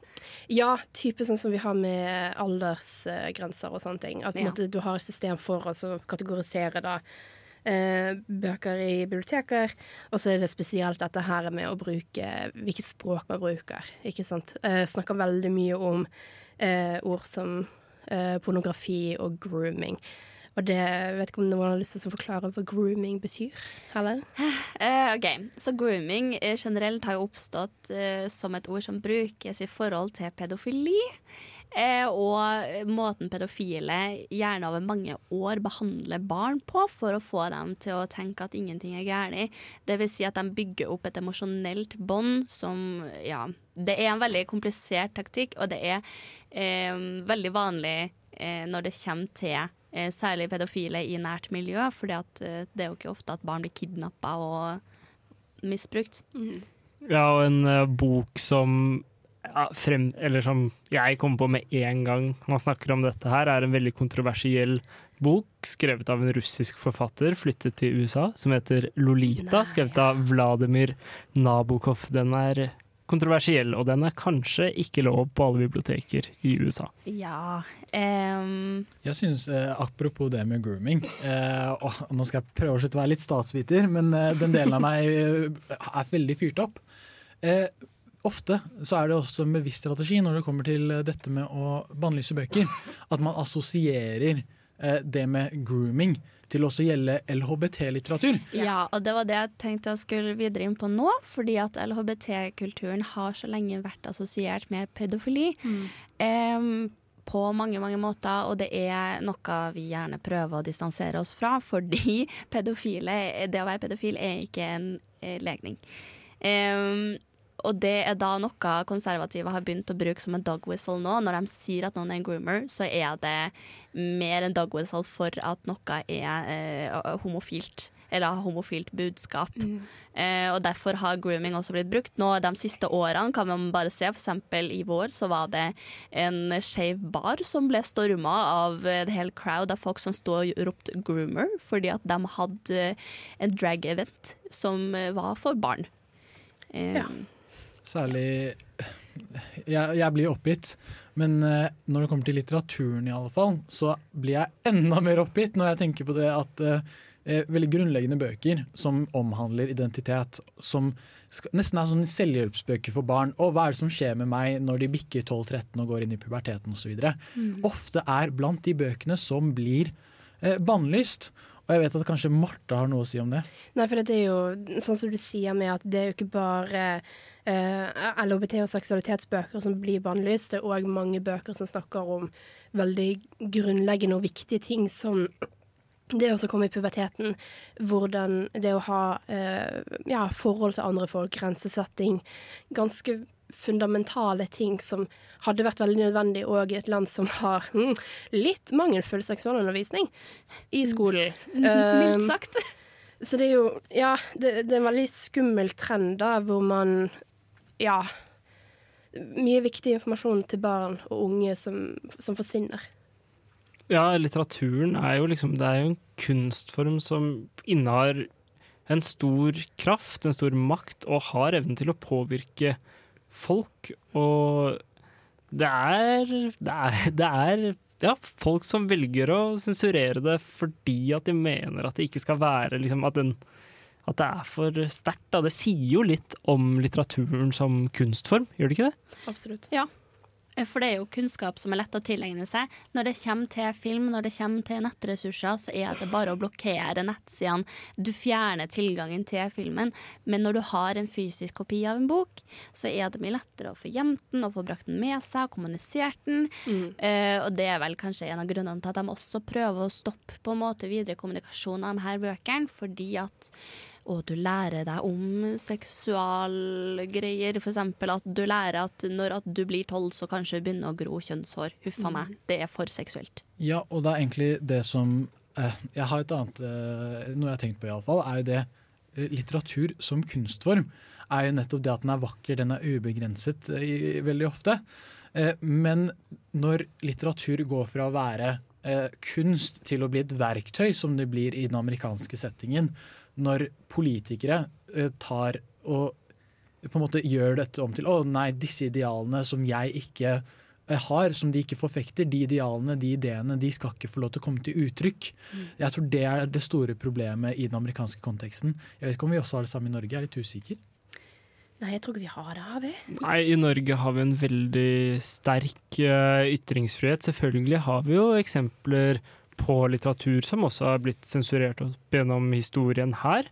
Ja, type sånn som vi har med aldersgrenser og sånne ting. At Ja. måte, du har et system for å kategorisere da, uh, bøker i biblioteker. Og så er det spesielt dette her med å bruke hvilket språk man bruker. Ikke sant? Uh, snakker veldig mye om ord som pornografi og grooming. Og det vet ikke om noen har lyst til å forklare hva grooming betyr? Eller? Uh, ok, Så grooming eh, generelt har jo oppstått uh, som et ord som brukes i forhold til pedofili. Uh, og måten pedofile gjerne over mange år behandler barn på for å få dem til å tenke at ingenting er galt. Vil si at de bygger opp et emosjonelt bånd som Ja. Det er en veldig komplisert taktikk, og det er eh, veldig vanlig eh, når det kommer til eh, særlig pedofile i nært miljø, for eh, det er jo ikke ofte at barn blir kidnappa og misbrukt. Ja, og en eh, bok som ja, frem, eller som jeg kom på med en gang man snakker om dette her, er en veldig kontroversiell bok skrevet av en russisk forfatter flyttet til USA, som heter Lolita, skrevet av Vladimir Nabokov. Den er kontroversiell, og den er kanskje ikke lov på alle biblioteker i USA. Ja um... Jeg synes, eh, Apropos det med grooming eh, og Nå skal jeg prøve å slutte å være litt statsviter, men eh, den delen av meg eh, er veldig fyrt opp. Eh, ofte så er det også en bevisst strategi når det kommer til dette med å bannlyse bøker, at man assosierer eh, det med grooming til også å gjelde LHBT-litteratur. Ja, og det var det jeg tenkte jeg skulle videre inn på nå. Fordi at LHBT-kulturen har så lenge vært assosiert med pedofili. em, på mange, mange måter, og det er noe vi gjerne prøver å distansere oss fra. Fordi pedofile, det å være pedofil er ikke en eh, legning. Em, og det er da noe konservative har begynt å bruke som en dog whistle nå. Når de sier at noen er en groomer, så er det mer en dog whistle for at noe er eh, homofilt. Eller har homofilt budskap. Eh, og derfor har grooming også blitt brukt. Nå De siste årene kan man bare se, f.eks. i vår så var det en skeiv bar som ble storma av en hel crowd av folk som sto og ropte 'groomer', fordi at de hadde en drag-event som eh, var for barn. Eh, Ja. Særlig Jeg, jeg blir oppgitt, men eh, når det kommer til litteraturen i alle fall, så blir jeg enda mer oppgitt når jeg tenker på det at eh, eh, veldig grunnleggende bøker som omhandler identitet, som skal, nesten er sånne selvhjelpsbøker for barn, og hva er det som skjer med meg når de bikker 12-13 og går inn i puberteten osv., Mm. ofte er blant de bøkene som blir eh, bannlyst. Og jeg vet at kanskje Martha har noe å si om det. Nei, for det er jo sånn som du sier med at det er jo ikke bare eh, LHBT- og seksualitetsbøker som blir bannlyst, det er òg mange bøker som snakker om veldig grunnleggende og viktige ting som det å komme i puberteten, hvordan det å ha eh, ja, forhold til andre folk, grensesetting, ganske fundamentale ting som hadde vært veldig nødvendig òg i et land som har mm, litt mangelfull seksualundervisning i skolen. Mildt Um, sagt. så det er jo Ja, det, det er en veldig skummel trend da, hvor man Ja. Mye viktig informasjon til barn og unge som, som forsvinner. Ja, litteraturen er jo liksom Det er jo en kunstform som innehar en stor kraft, en stor makt, og har evnen til å påvirke folk. Og det er Det er, det er ja, folk som velger å sensurere det fordi at de mener at det ikke skal være liksom, at, den, at det er for sterkt. Det sier jo litt om litteraturen som kunstform, gjør det ikke det? Absolutt. Ja. Eh, For det er jo kunnskap som er lett å tilegne seg. Når det kommer til film, når det kommer til nettressurser, så er det bare å blokkere nettsidene. Du fjerner tilgangen til filmen. Men når du har en fysisk kopi av en bok, så er det mye lettere å få gjemt den og få brakt den med seg og kommunisert den. Eh, og det er vel kanskje en av grunnene til at de også prøver å stoppe på en måte videre kommunikasjon av de her bøkene, fordi at og du lærer deg om seksualgreier. Eksempel at du lærer at når at du blir tolv, så kanskje begynner å gro kjønnshår. Huffa meg, det er for seksuelt. Ja, og det er egentlig det som eh, Jeg har et annet eh, Noe jeg har tenkt på, iallfall, er jo det eh, litteratur som kunstform. Er jo nettopp det at den er vakker, den er ubegrenset i, veldig ofte. Eh, men når litteratur går fra å være eh, kunst til å bli et verktøy, som det blir i den amerikanske settingen, når politikere eh, tar og på en måte gjør dette om til å nei, disse idealene som jeg ikke eh, har, som de ikke forfekter, de idealene, de ideene, de skal ikke få lov til å komme til uttrykk. Jeg tror det er det store problemet i den amerikanske konteksten. Jeg vet ikke om vi også har det samme i Norge, jeg er litt usikker. Nei, jeg tror ikke vi har det, har vi? Nei, i Norge har vi en veldig sterk uh, ytringsfrihet. Selvfølgelig har vi jo eksempler på litteratur som også har blitt sensurert opp gjennom historien her.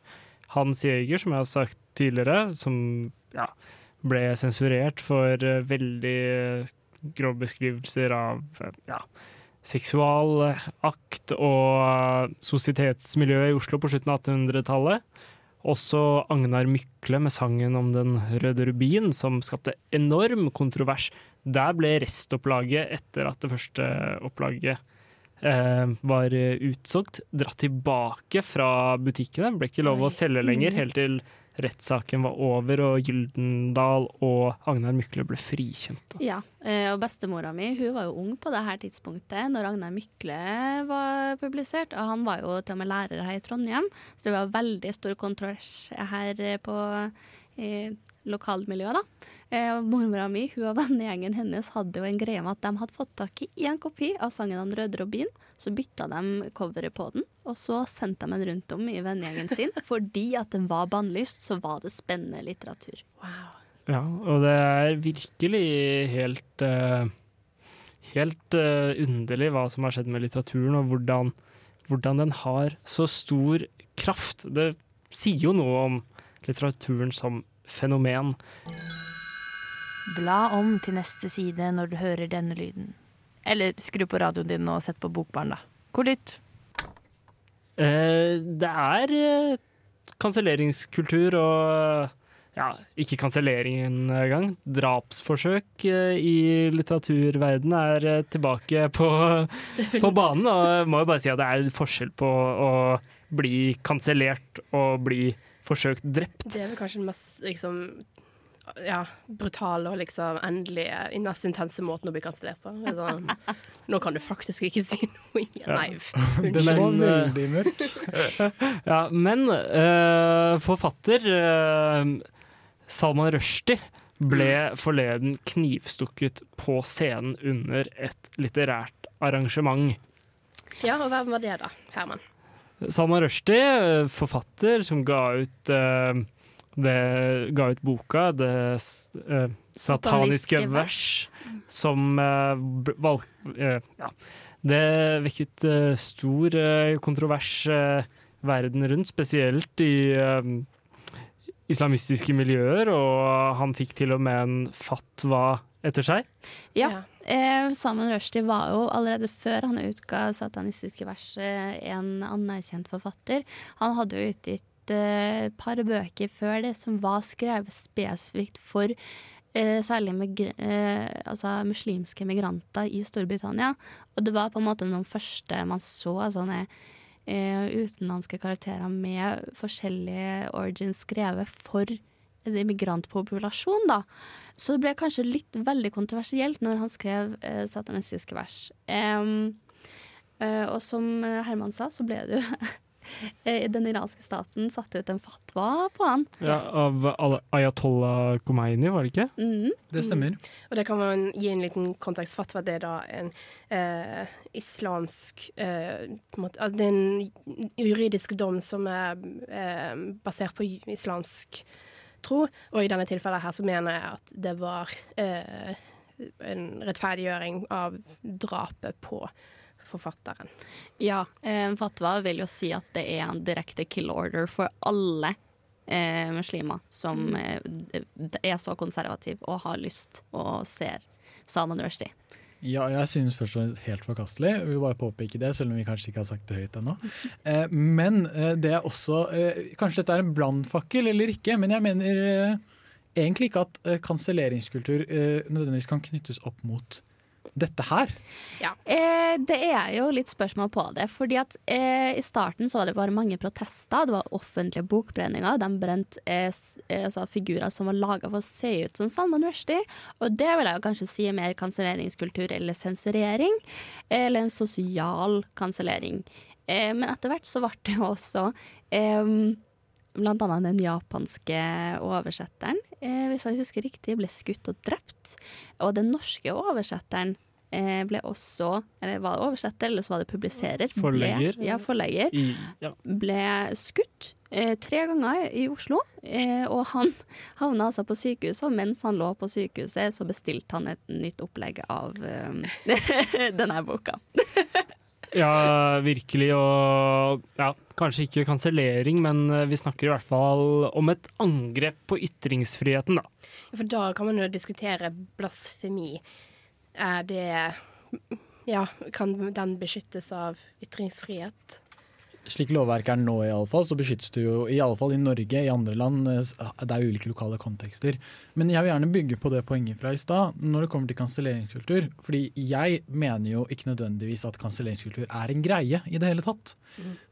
Hans Jæger, som jeg har sagt tidligere, som ja, ble sensurert for uh, veldig eh, grove beskrivelser av uh, ja, seksualakt og sosietetsmiljøet i Oslo på slutten av 1800-tallet. Også Agnar Mykle med sangen om Den røde rubin, som skapte enorm kontrovers. Der ble restopplaget, etter at det første opplaget eh, var utsolgt, dratt tilbake fra butikkene. Ble ikke lov å selge lenger, Mm. helt til rettssaken var over og Gyldendal og Agnar Mykle ble frikjent. Ja, eh, og bestemora mi hun var jo ung på det her tidspunktet når Agnar Mykle var publisert. Og han var jo til og med lærer her i Trondheim, så det var veldig stor kontrovers her på i lokalmiljøet. da. Eh, Mormora mi hun og vennegjengen hennes hadde jo en greie med at de hadde fått tak i én kopi av sangen 'Den Røde Robin. Så bytta de coveret på den, og så sendte de den rundt om i vennegjengen sin. Fordi at den var bannlyst, så var det spennende litteratur. Wow. Ja, og det er virkelig helt uh, Helt uh, underlig hva som har skjedd med litteraturen, og hvordan, hvordan den har så stor kraft. Det sier jo noe om litteraturen som fenomen. Bla om til neste side når du hører denne lyden. Eller skru på radioen din og sett på Bokbarn, da. Hvor lytt? Eh, det er eh, kanselleringskultur og ja, ikke kansellering engang. Drapsforsøk eh, i litteraturverdenen er eh, tilbake på, på banen. Og jeg må jo bare si at det er forskjell på å bli kansellert og bli forsøkt drept. Det er vel kanskje den mest liksom ja, brutale og liksom endelige, mest intense måten å bli kansellert på. Sånn, nå kan du faktisk ikke si noe igjen. Ja. Nei, unnskyld. er- Veldig mørk. ja, men uh, forfatter uh, Salman Rushdie ble forleden knivstukket på scenen under et litterært arrangement. Ja, og hvem var det da, Herman? Salman Rushdie, eh, forfatter som ga ut eh, det, ga ut boka 'Det eh, sataniske Sataniske vers', som eh, valg, eh, ja. Det vekket stor kontrovers verden rundt, spesielt i islamistiske miljøer, og han fikk til og med en fatwa etter seg. Ja. Eh, Salman Rushdie var jo allerede før han utga 'Satanistiske vers' en anerkjent forfatter. Han hadde jo utgitt et par bøker før det som var skrevet spesifikt for uh, særlig migr uh, altså muslimske migranter i Storbritannia. Og det var på en måte de første man så sånne eh, utenlandske karakterer med forskjellige origins skrevet for en migrantpopulasjon, da. Så det ble kanskje litt veldig kontroversielt når han skrev satanistiske vers. Um, Uh, og som Herman sa, så ble det jo Den iranske staten satte ut en fatwa på han. Ja, av Ayatollah Khomeini, var det ikke? Mm. Det stemmer. Og det kan man gi en liten kontekst. Fatwa det er da en eh, islamsk eh, på en måte, altså Det er en juridisk dom som er eh, basert på islamsk tro. Og i denne tilfellet her så mener jeg at det var eh, en rettferdiggjøring av drapet på forfatteren. Ja, en fatwa vil jo si at det er en direkte kill order for alle eh, muslimer som eh, er så konservative og har lyst og ser Salman Rushdie. Ja, jeg synes først og fremst helt forkastelig. Vi vil bare påpeke det, selv om vi kanskje ikke har sagt det høyt ennå. Eh, men eh, det er også eh, Kanskje dette er en brannfakkel eller ikke, men jeg mener eh, egentlig ikke at eh, kanselleringskultur eh, nødvendigvis kan knyttes opp mot dette her. Eh, det er jo litt spørsmål på det. fordi at eh, I starten så var det bare mange protester. Det var offentlige bokbrenninger. De brente eh, eh, altså figurer som var laga for å se ut som Salman Rushdie. Og det vil jeg jo kanskje si er mer kanselleringskultur eller sensurering. Eller en sosial kansellering. Eh, men etter hvert så ble det jo også eh, blant annet den japanske oversetteren, eh, hvis jeg husker riktig, ble skutt og drept. Og den norske oversetteren eh, ble også Eller var det oversetter, eller så var det publiserer? Forlegger. Ble, ja, forlegger. I, ja. Ble skutt eh, tre ganger i Oslo. Eh, og han havna altså på sykehuset, og mens han lå på sykehuset, så bestilte han et nytt opplegg av eh, denne boka. Ja, virkelig. Og ja, kanskje ikke kansellering, men eh, vi snakker i hvert fall om et angrep på ytringsfriheten, da. For da kan man jo diskutere blasfemi. Er det Ja, kan den beskyttes av ytringsfrihet? Slik lovverket er nå, i alle fall, så beskyttes du jo i alle fall i Norge, i andre land. eh, Det er ulike lokale kontekster. Men jeg vil gjerne bygge på det poenget fra i stad, når det kommer til kanselleringskultur. Fordi jeg mener jo ikke nødvendigvis at kanselleringskultur er en greie i det hele tatt.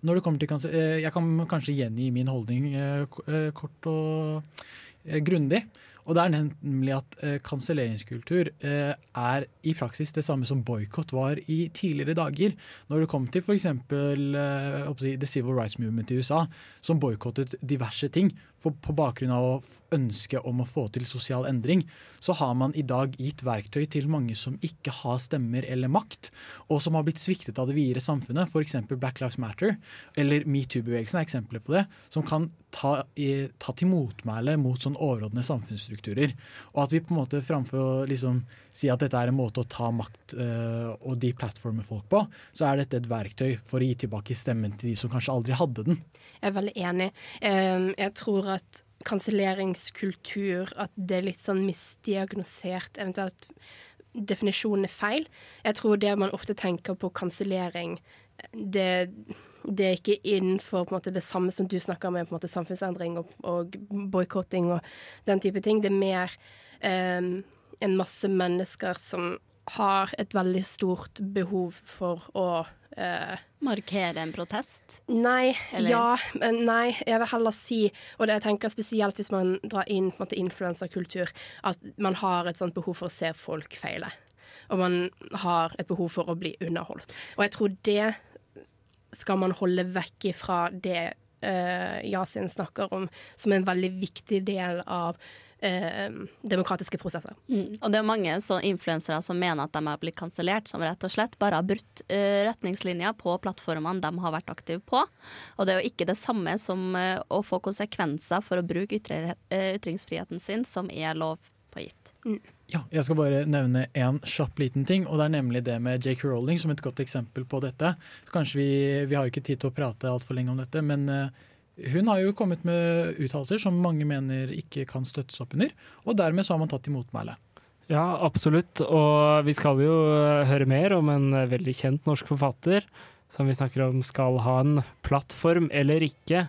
Når det kommer til eh, Jeg kan kanskje gjengi min holdning eh, kort og grundig. Og det er nemlig at eh, kanselleringskultur eh, er i praksis det samme som boikott var i tidligere dager. Når det kom til f.eks. Eh, The Civil Rights Movement i USA, som boikottet diverse ting for, på bakgrunn av å ønske om å få til sosial endring, så har man i dag gitt verktøy til mange som ikke har stemmer eller makt, og som har blitt sviktet av det videre samfunnet, f.eks. Black Lives Matter eller metoo-bevegelsen er eksempler på det, som kan ta, ta til motmæle mot sånn overordnede samfunnsstrukturer. Og at vi på en måte framfor liksom si at dette er en måte å ta makt uh, og deplattforme folk på, så er dette et verktøy for å gi tilbake stemmen til de som kanskje aldri hadde den. Jeg er veldig enig. Um, Jeg tror at kanselleringskultur, at det er litt sånn misdiagnosert, eventuelt definisjonen er feil. Jeg tror det man ofte tenker på kansellering, det, det er ikke innenfor måte, det samme som du snakker med, måte, samfunnsendring og, og boikotting og den type ting. Det er mer eh, en masse mennesker som har et veldig stort behov for å eh, Markere en protest? Nei, Eller? ja, men nei. Jeg vil heller si, og det jeg tenker spesielt hvis man drar inn på en måte influenserkultur, at man har et sånt behov for å se folk feile. Og man har et behov for å bli underholdt. Og jeg tror det skal man holde vekk ifra det uh, Yasin snakker om, som en veldig viktig del av eh, demokratiske prosesser. Mm. Og det er mange så influensere som mener at de har blitt kansellert, som rett og slett bare har brutt eh, retningslinjer på plattformene de har vært aktive på. Og det er jo ikke det samme som eh, å få konsekvenser for å bruke ytre, eh, ytringsfriheten sin, som er lov på gitt. Mm. Ja, jeg skal bare nevne en kjapp liten ting, og det er nemlig det med J.K. Rowling som et godt eksempel på dette. Kanskje vi, vi har jo ikke tid til å prate altfor lenge om dette, men eh, hun har jo kommet med uttalelser som mange mener ikke kan støttes opp under, og dermed så har man tatt til motmæle. Ja, absolutt. Og vi skal jo eh, høre mer om en eh, veldig kjent norsk forfatter som vi snakker om skal ha en plattform eller ikke.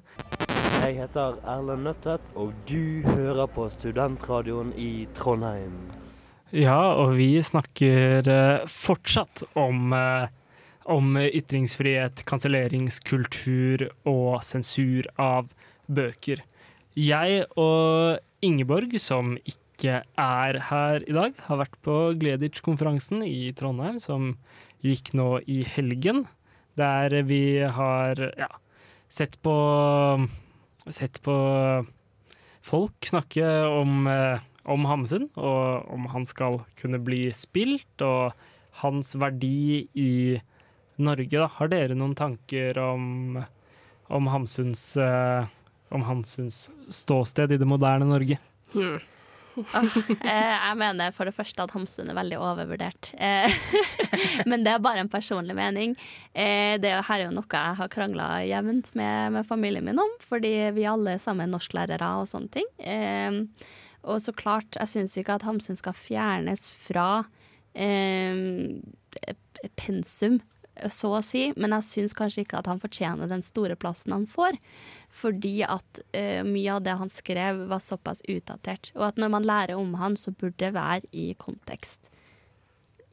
Jeg heter Erlend Nøttet, og du hører på Studentradioen i Trondheim. Ja, og vi snakker eh, fortsatt om, eh, om ytringsfrihet, kanselleringskultur og sensur av bøker. Jeg og Ingeborg, som ikke er her i dag, har vært på Gleditsch-konferansen i Trondheim, som gikk nå i helgen, der vi har ja, sett på Sett på folk snakke om eh, om Hamsun, og om han skal kunne bli spilt, og hans verdi i Norge. Da. Har dere noen tanker om, om, Hamsuns, eh, om Hamsuns ståsted i det moderne Norge? Mm. Eh, jeg mener for det første at Hamsun er veldig overvurdert. Eh, men det er bare en personlig mening. Eh, det er her er jo noe jeg har krangla jevnt med, med familien min om, fordi vi alle sammen er norsklærere og sånne ting. Og så klart, jeg syns ikke at Hamsun skal fjernes fra eh, pensum, så å si, men jeg syns kanskje ikke at han fortjener den store plassen han får. Fordi at uh, mye av det han skrev var såpass utdatert. Og at når man lærer om han, så burde det være i kontekst.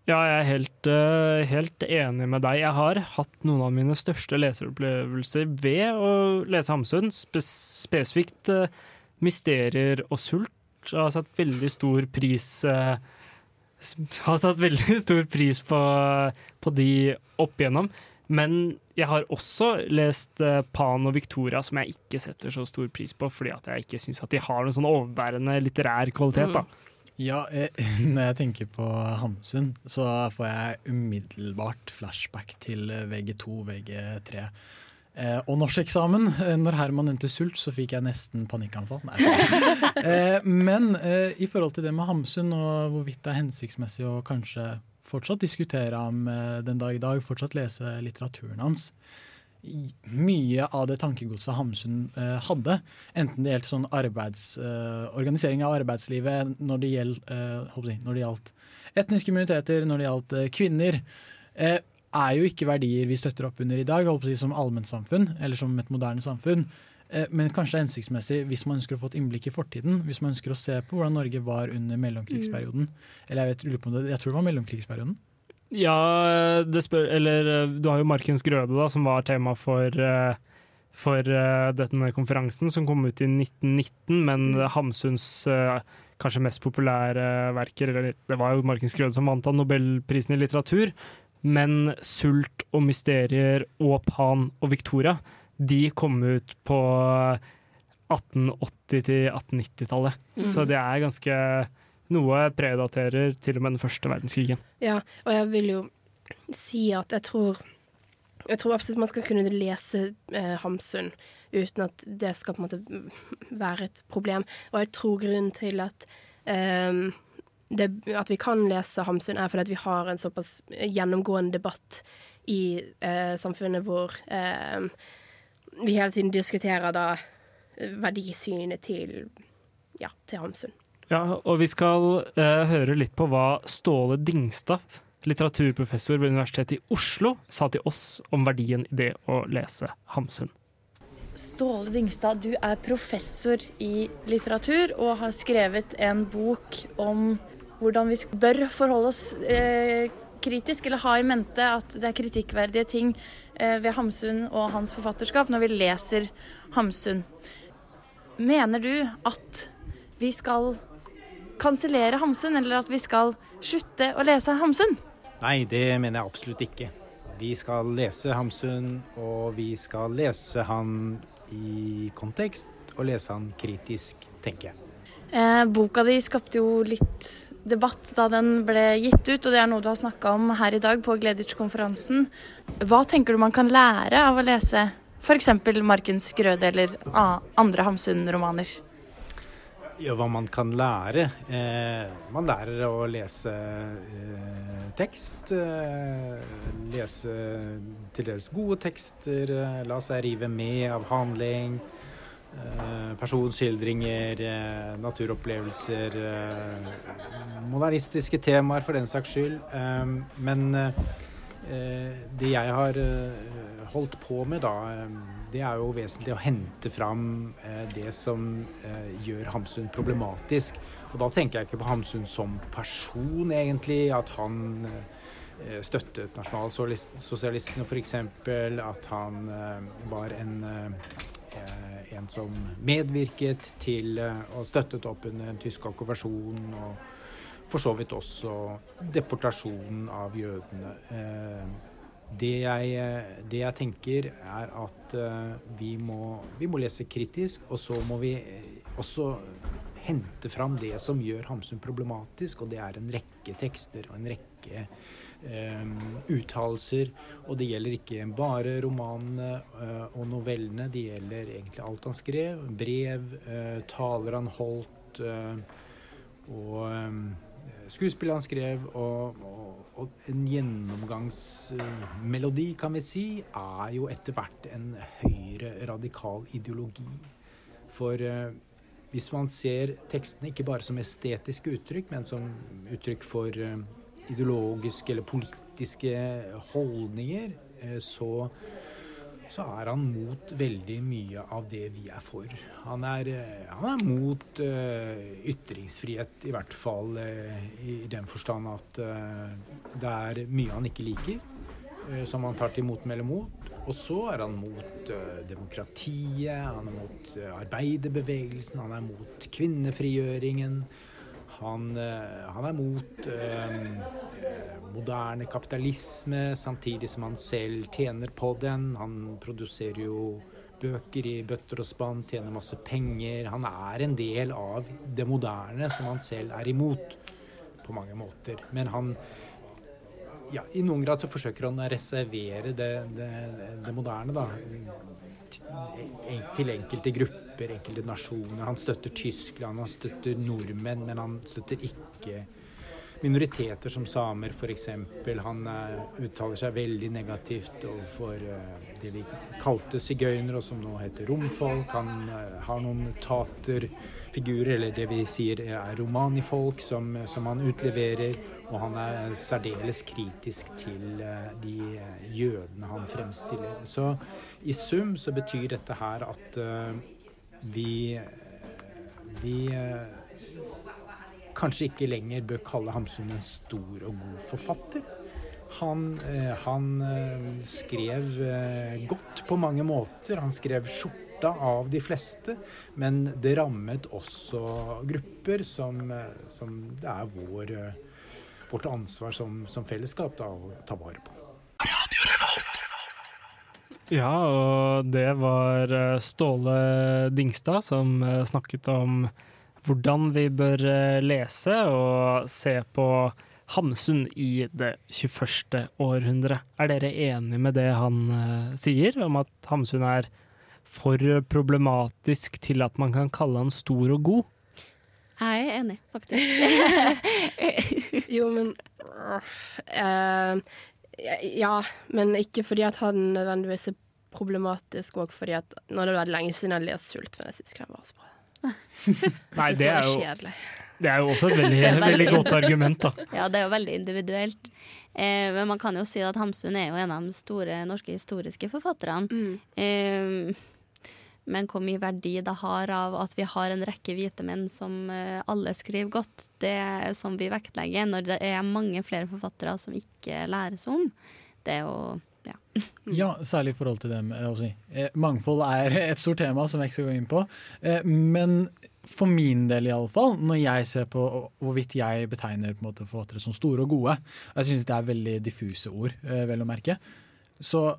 Ja, jeg er helt, uh, helt enig med deg. Jeg har hatt noen av mine største leseropplevelser ved å lese Hamsun. Spes spesifikt uh, Mysterier og sult. Jeg har satt veldig stor pris s- Har satt veldig stor pris på, på de opp igjennom. Men jeg har også lest eh, Pan og Victoria, som jeg ikke setter så stor pris på, fordi at jeg ikke syns de har noen sånn overbærende litterær kvalitet. da. Ja, jeg, når jeg tenker på Hamsun, så får jeg umiddelbart flashback til eh, VG2, VG3. Eh, og norskeksamen. Eh, når Herman nevnte sult, så fikk jeg nesten panikkanfall. Eh, men eh, i forhold til det med Hamsun og hvorvidt det er hensiktsmessig å kanskje fortsatt diskutere ham eh, den dag i dag, fortsatt lese litteraturen hans. Mye av det tankegodset Hamsun eh, hadde, enten det gjelder sånn arbeids, eh, organisering av arbeidslivet når det, gjaldt, eh, når gjaldt etniske minoriteter, når det gjaldt eh, kvinner, eh, er jo ikke verdier vi støtter opp under i dag, holdt på å si som allmennsamfunn, eller som et moderne samfunn. Eh, Men kanskje det er hensiktsmessig hvis man ønsker å få et innblikk i fortiden. Hvis man ønsker å se på hvordan Norge var under mellomkrigsperioden. Eller jeg, vet, det, jeg tror det var mellomkrigsperioden. Ja, det spør, eller eh, du har jo Markens Grøde, da, som var tema for, eh, for denne konferansen, som kom ut i 1919, men Hamsuns eh, kanskje mest populære verker, eller det var jo Markens Grøde som vant av Nobelprisen i litteratur, men Sult og Mysterier og Pan og Victoria, de kom ut på 1880- til 1890-tallet. Mm. Så det er ganske Noe predaterer til og med den første verdenskrigen. Ja, og jeg vil jo si at jeg tror Jeg tror absolutt man skal kunne lese eh, Hamsun uten at det skal på en måte være et problem. Og jeg tror grunnen til at eh, det, at vi kan lese Hamsun, er fordi at vi har en såpass gjennomgående debatt i eh, samfunnet hvor eh, vi hele tiden diskuterer da verdisynet til, ja, til Hamsun. Ja, og vi skal eh, høre litt på hva Ståle Dingstad, litteraturprofessor ved Universitetet i Oslo, sa til oss om verdien i det å lese Hamsun. Ståle Dingstad, du er professor i litteratur og har skrevet en bok om hvordan vi bør forholde oss eh, kritisk, eller ha i mente at det er kritikkverdige ting eh, ved Hamsun og hans forfatterskap når vi leser Hamsun. Mener du at vi skal kansellere Hamsun, eller at vi skal slutte å lese Hamsun? Nei, det mener jeg absolutt ikke. Vi skal lese Hamsun, og vi skal lese han i kontekst, og lese han kritisk, tenker jeg. Eh, boka di skapte jo litt debatt da den ble gitt ut, og det er noe du har snakka om her i dag på Gleditsch-konferansen. Hva tenker du man kan lære av å lese f.eks. Markens Grøde eller andre Hamsun-romaner? Ja, hva man kan lære? Eh, man lærer å lese eh, tekst. Eh, lese til dels gode tekster. Eh, la seg rive med av handling. Eh, personskildringer, eh, naturopplevelser. Eh, modernistiske temaer, for den saks skyld. Men det jeg har holdt på med, da, det er jo vesentlig å hente fram det som gjør Hamsun problematisk. Og da tenker jeg ikke på Hamsun som person, egentlig. At han støttet nasjonalsosialistene, f.eks. At han var en, en som medvirket til eh, og støttet opp under den tyske okkupasjonen. og for så vidt også deportasjonen av jødene. Eh, Det jeg, det jeg tenker, er at eh, vi må, vi må lese kritisk, og så må vi eh, også hente fram det som gjør Hamsun problematisk, og det er en rekke tekster og en rekke eh, uttalelser. Og det gjelder ikke bare romanene eh, og novellene, det gjelder egentlig alt han skrev. Brev, eh, taler han holdt, eh, og eh, skuespill han skrev, og, og, og en gjennomgangsmelodi, kan vi si, er jo etter hvert en høyre radikal ideologi. For eh, hvis man ser tekstene ikke bare som estetiske uttrykk, men som uttrykk for eh, ideologiske eller politiske holdninger, eh, så så er han mot veldig mye av det vi er for. Han er, eh, han er mot ytringsfrihet, i hvert fall i den forstand at det er mye han ikke liker, som han tar til motmæle mot. Og så er han mot eh, demokratiet, han er mot eh, arbeiderbevegelsen, han er mot kvinnefrigjøringen. Han, eh, han er mot moderne kapitalisme, samtidig som han selv tjener på den. Han produserer jo bøker i bøtter og spann, tjener masse penger. Han er en del av det moderne som han selv er imot på mange måter. Men han ja, I noen grad så forsøker han å reservere det, det, det moderne da, til, enkelte grupper, enkelte nasjoner. Han støtter Tyskland, han støtter nordmenn, men han støtter ikke minoriteter som samer f.eks. Han eh, uttaler seg veldig negativt overfor eh, det vi kalte sigøynere, og som nå heter romfolk. Han eh, har noen taterfigurer, eller det vi sier er romanifolk, som, som han utleverer. Og han er særdeles kritisk til eh, de jødene han fremstiller. Så i sum så betyr dette her at eh, vi, vi eh, kanskje ikke lenger bør kalle Hamsun en stor og god forfatter. Han, han skrev godt på mange måter. Han skrev skjorta av de fleste, men det rammet også grupper som, som det er vår vårt ansvar som, som fellesskap da, å ta vare på. Ja, og det var eh, Ståle Dingstad som eh, snakket om hvordan vi bør eh, lese og se på Hamsun i det 21. århundre. Er dere enig med det han sier, om at Hamsun er for problematisk til at man kan kalle han stor og god? Jeg er enig, faktisk. jo, men uh, Ja, men ikke fordi at han nødvendigvis er problematisk, og fordi at Nå er det veldig lenge siden jeg har lest Sult, men jeg syns ikke den var så bra. Nei, det er, jo, det er jo også et veldig, veldig godt argument, da. Ja, det er jo veldig individuelt. Eh, men man kan jo si at Hamsun er jo en av de store norske historiske forfatterne. Mm. Eh, men hvor mye verdi det har av at vi har en rekke hvite menn som eh, alle skriver godt, det er som vi vektlegger når det er mange flere forfattere som ikke læres om. Det er jo ja. ja, særlig i forhold til det med si. Eh, mangfold er et stort tema som jeg ikke skal gå inn på. Eh, men for min del iallfall, når jeg ser på hvorvidt jeg betegner på en måte forfattere som store og gode, og jeg syns det er veldig diffuse ord, vel å merke, så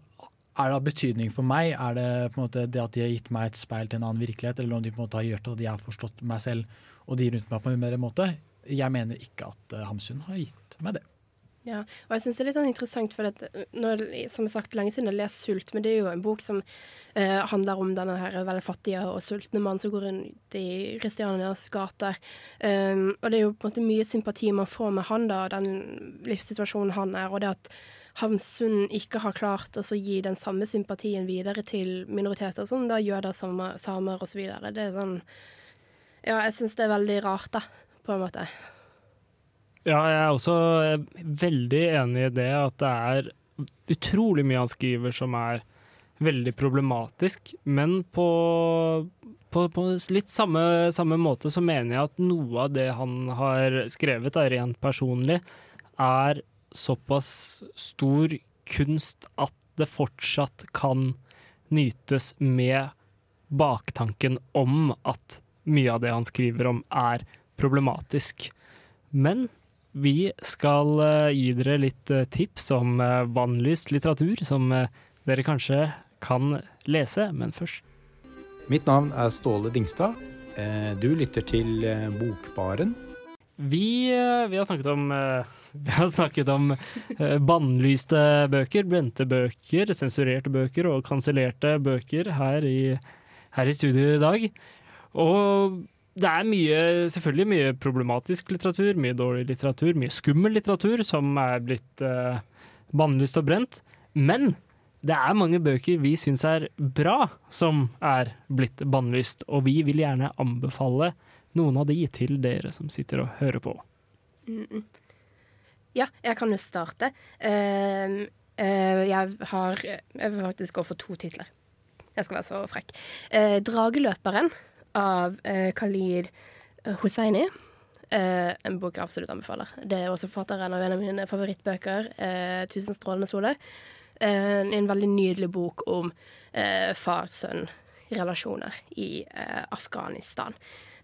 er det av betydning for meg? Er det på en måte det at de har gitt meg et speil til en annen virkelighet, eller om de på en måte har gjort at jeg har forstått meg selv og de rundt meg på en bedre måte? Jeg mener ikke at uh, Hamsun har gitt meg det. Ja, og jeg syns det er litt sånn interessant, for at nå, som sagt lenge siden jeg har lest 'Sult', men det er jo en bok som eh, handler om denne her veldig fattige og sultne mannen som går rundt i Kristianias gater. Um, og det er jo på en måte mye sympati man får med han, da, den livssituasjonen han er, og det at Hamsun ikke har klart å gi den samme sympatien videre til minoriteter, som da jøder, samer, samer osv. Det er sånn Ja, jeg syns det er veldig rart, da, på en måte. Ja, jeg er også veldig enig i det, at det er utrolig mye han skriver som er veldig problematisk, men på, på, på litt samme, samme, måte så mener jeg at noe av det han har skrevet, er rent personlig, er såpass stor kunst at det fortsatt kan nytes med baktanken om at mye av det han skriver om, er problematisk. Men vi skal uh, gi dere litt uh, tips om uh, vannlyst litteratur som dere kanskje kan lese, men først Mitt navn er Ståle Dingstad. Du lytter til Bokbaren. Vi, vi har snakket om vi har snakket om uh, bannlyste bøker, brente bøker, sensurerte bøker og kansellerte bøker her i, her i studio i dag. Og det er mye, selvfølgelig mye problematisk litteratur, mye dårlig litteratur, mye skummel litteratur som er blitt eh, bannlyst og brent. Men det er mange bøker vi syns er bra som er blitt bannlyst, og vi vil gjerne anbefale noen av de til dere som sitter og hører på. Mm. Ja, jeg kan jo starte. Uh, uh, jeg har Jeg vil faktisk gå for to titler. Jeg skal være så frekk. Uh, 'Drageløperen' av uh, Khalid Hosseini. en bok jeg absolutt anbefaler. Det er også forfatteren av en av mine favorittbøker, 'Tusen strålende soler'. en veldig nydelig bok om far-sønn-relasjoner i Afghanistan.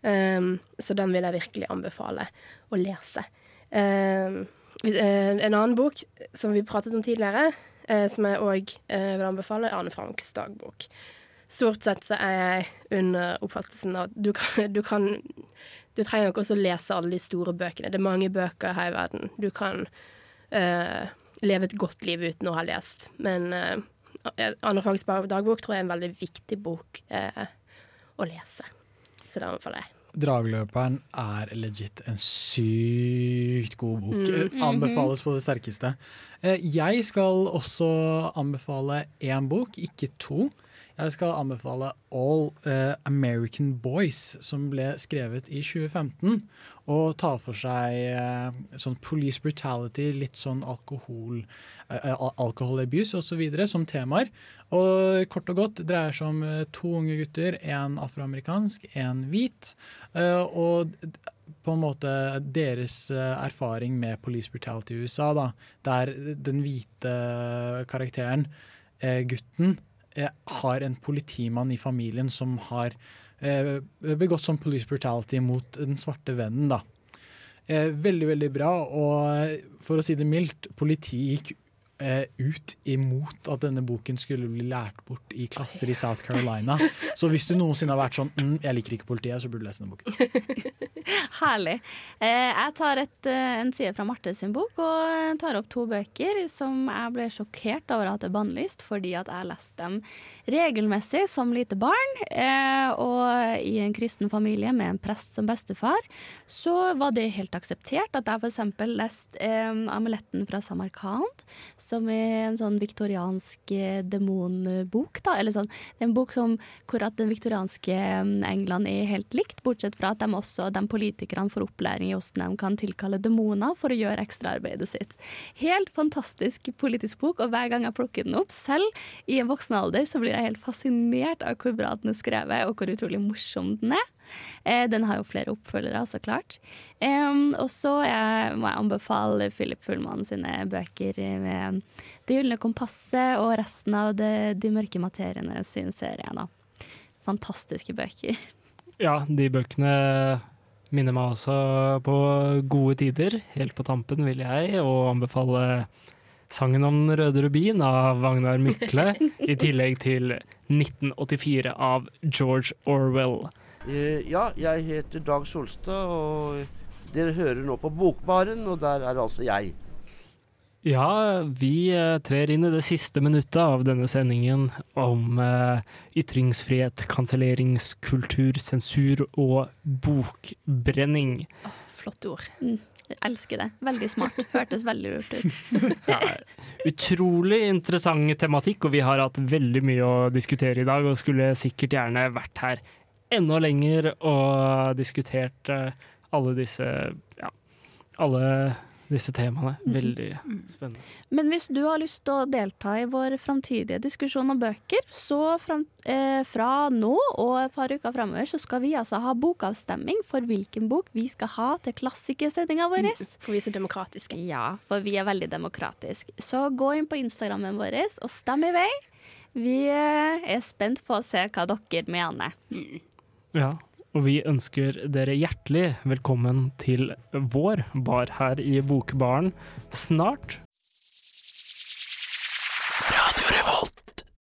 Um, så den vil jeg virkelig anbefale å lese. Um, eh, en annen bok som vi pratet om tidligere, eh, som jeg òg eh, vil anbefale, er Anne Franks dagbok. Stort sett så er jeg under oppfattelsen av at du kan, du kan Du trenger ikke også lese alle de store bøkene. Det er mange bøker her i verden. Du kan uh, leve et godt liv uten å ha lest. Men uh, Anne Franks dagbok tror jeg er en veldig viktig bok uh, å lese. Så det anbefaler jeg. Dragløperen er legit en sykt god bok. Mm. Eh, Anbefales på det sterkeste. Eh, Jeg skal også anbefale én bok, ikke to. Jeg skal anbefale All uh, American Boys, som ble skrevet i 2015. Og tar for seg uh, sånn police brutality, litt sånn alkohol, uh, al- alcohol abuse osv. som temaer. Og kort og godt dreier seg om eh, to unge gutter, en afroamerikansk, en hvit. eh, og på en måte deres eh, erfaring med police brutality i USA, da, der den hvite karakteren, eh, gutten, eh, har en politimann i familien som har eh, begått sånn police brutality mot den svarte vennen. da. Eh, veldig, veldig bra. Og for å si det mildt, politiet gikk eh, ut imot at denne boken skulle bli lært bort i klasser i South Carolina. Så hvis du noensinne har vært sånn mm, 'jeg liker ikke politiet', så burde du lese denne boken. Herlig. Eh, jeg tar et, eh, en side fra Marte sin bok og tar opp to bøker som jeg ble sjokkert over at er bannlyst, fordi at jeg leste dem regelmessig som lite barn. Eh, og i en kristen familie med en prest som bestefar, så var det helt akseptert at jeg f.eks. leste eh, 'Amuletten fra Samarkand', som er en sånn viktoriansk eh, demonbok. da, eller sånn, Det er en bok som, hvor at den viktorianske eh, England er helt likt, bortsett fra at de også, de politikerne får opplæring i hvordan de kan tilkalle demoner for å gjøre ekstraarbeidet sitt. Helt fantastisk politisk bok, og hver gang jeg plukker den opp, selv i en voksen alder, så blir jeg helt fascinert av hvor bra den er skrevet, og hvor utrolig morsom den er. Eh, den har jo flere oppfølgere, så klart. Og så må jeg anbefale Philip Fullmann sine bøker med Det gylne kompasset og resten av det, De mørke materiene sin serie. Da. Fantastiske bøker. Ja, de bøkene minner meg også på gode tider. Helt på tampen vil jeg og anbefale sangen om den røde rubin av Vagnar Mykle, i tillegg til 1984 av George Orwell. Eh, ja, jeg heter Dag Solstad, og dere hører nå på Bokbaren, og der er altså jeg. Ja, vi eh, trer inn i det siste minuttet av denne sendingen om eh, ytringsfrihet, kanselleringskultur, sensur og bokbrenning. Flott ord. Mm, jeg elsker det. Veldig smart. Hørtes veldig lurt ut. Ja, utrolig interessant tematikk, og vi har hatt veldig mye å diskutere i dag, og skulle sikkert gjerne vært her enda lenger og diskutert eh, alle disse ja, alle disse temaene. Veldig spennende. Men hvis du har lyst til å delta i vår framtidige diskusjon om bøker, så fra, eh, fra nå og et par uker framover, så skal vi altså ha bokavstemming for hvilken bok vi skal ha til klassikersendinga vår. For vi er så demokratiske. Ja, for vi er veldig demokratiske. Så gå inn på Instagrammen vår og stem i vei. Vi eh, er spent på å se hva dere mener. Ja, og vi ønsker dere hjertelig velkommen til vår bar her i Bokbaren snart. Radio Revolt.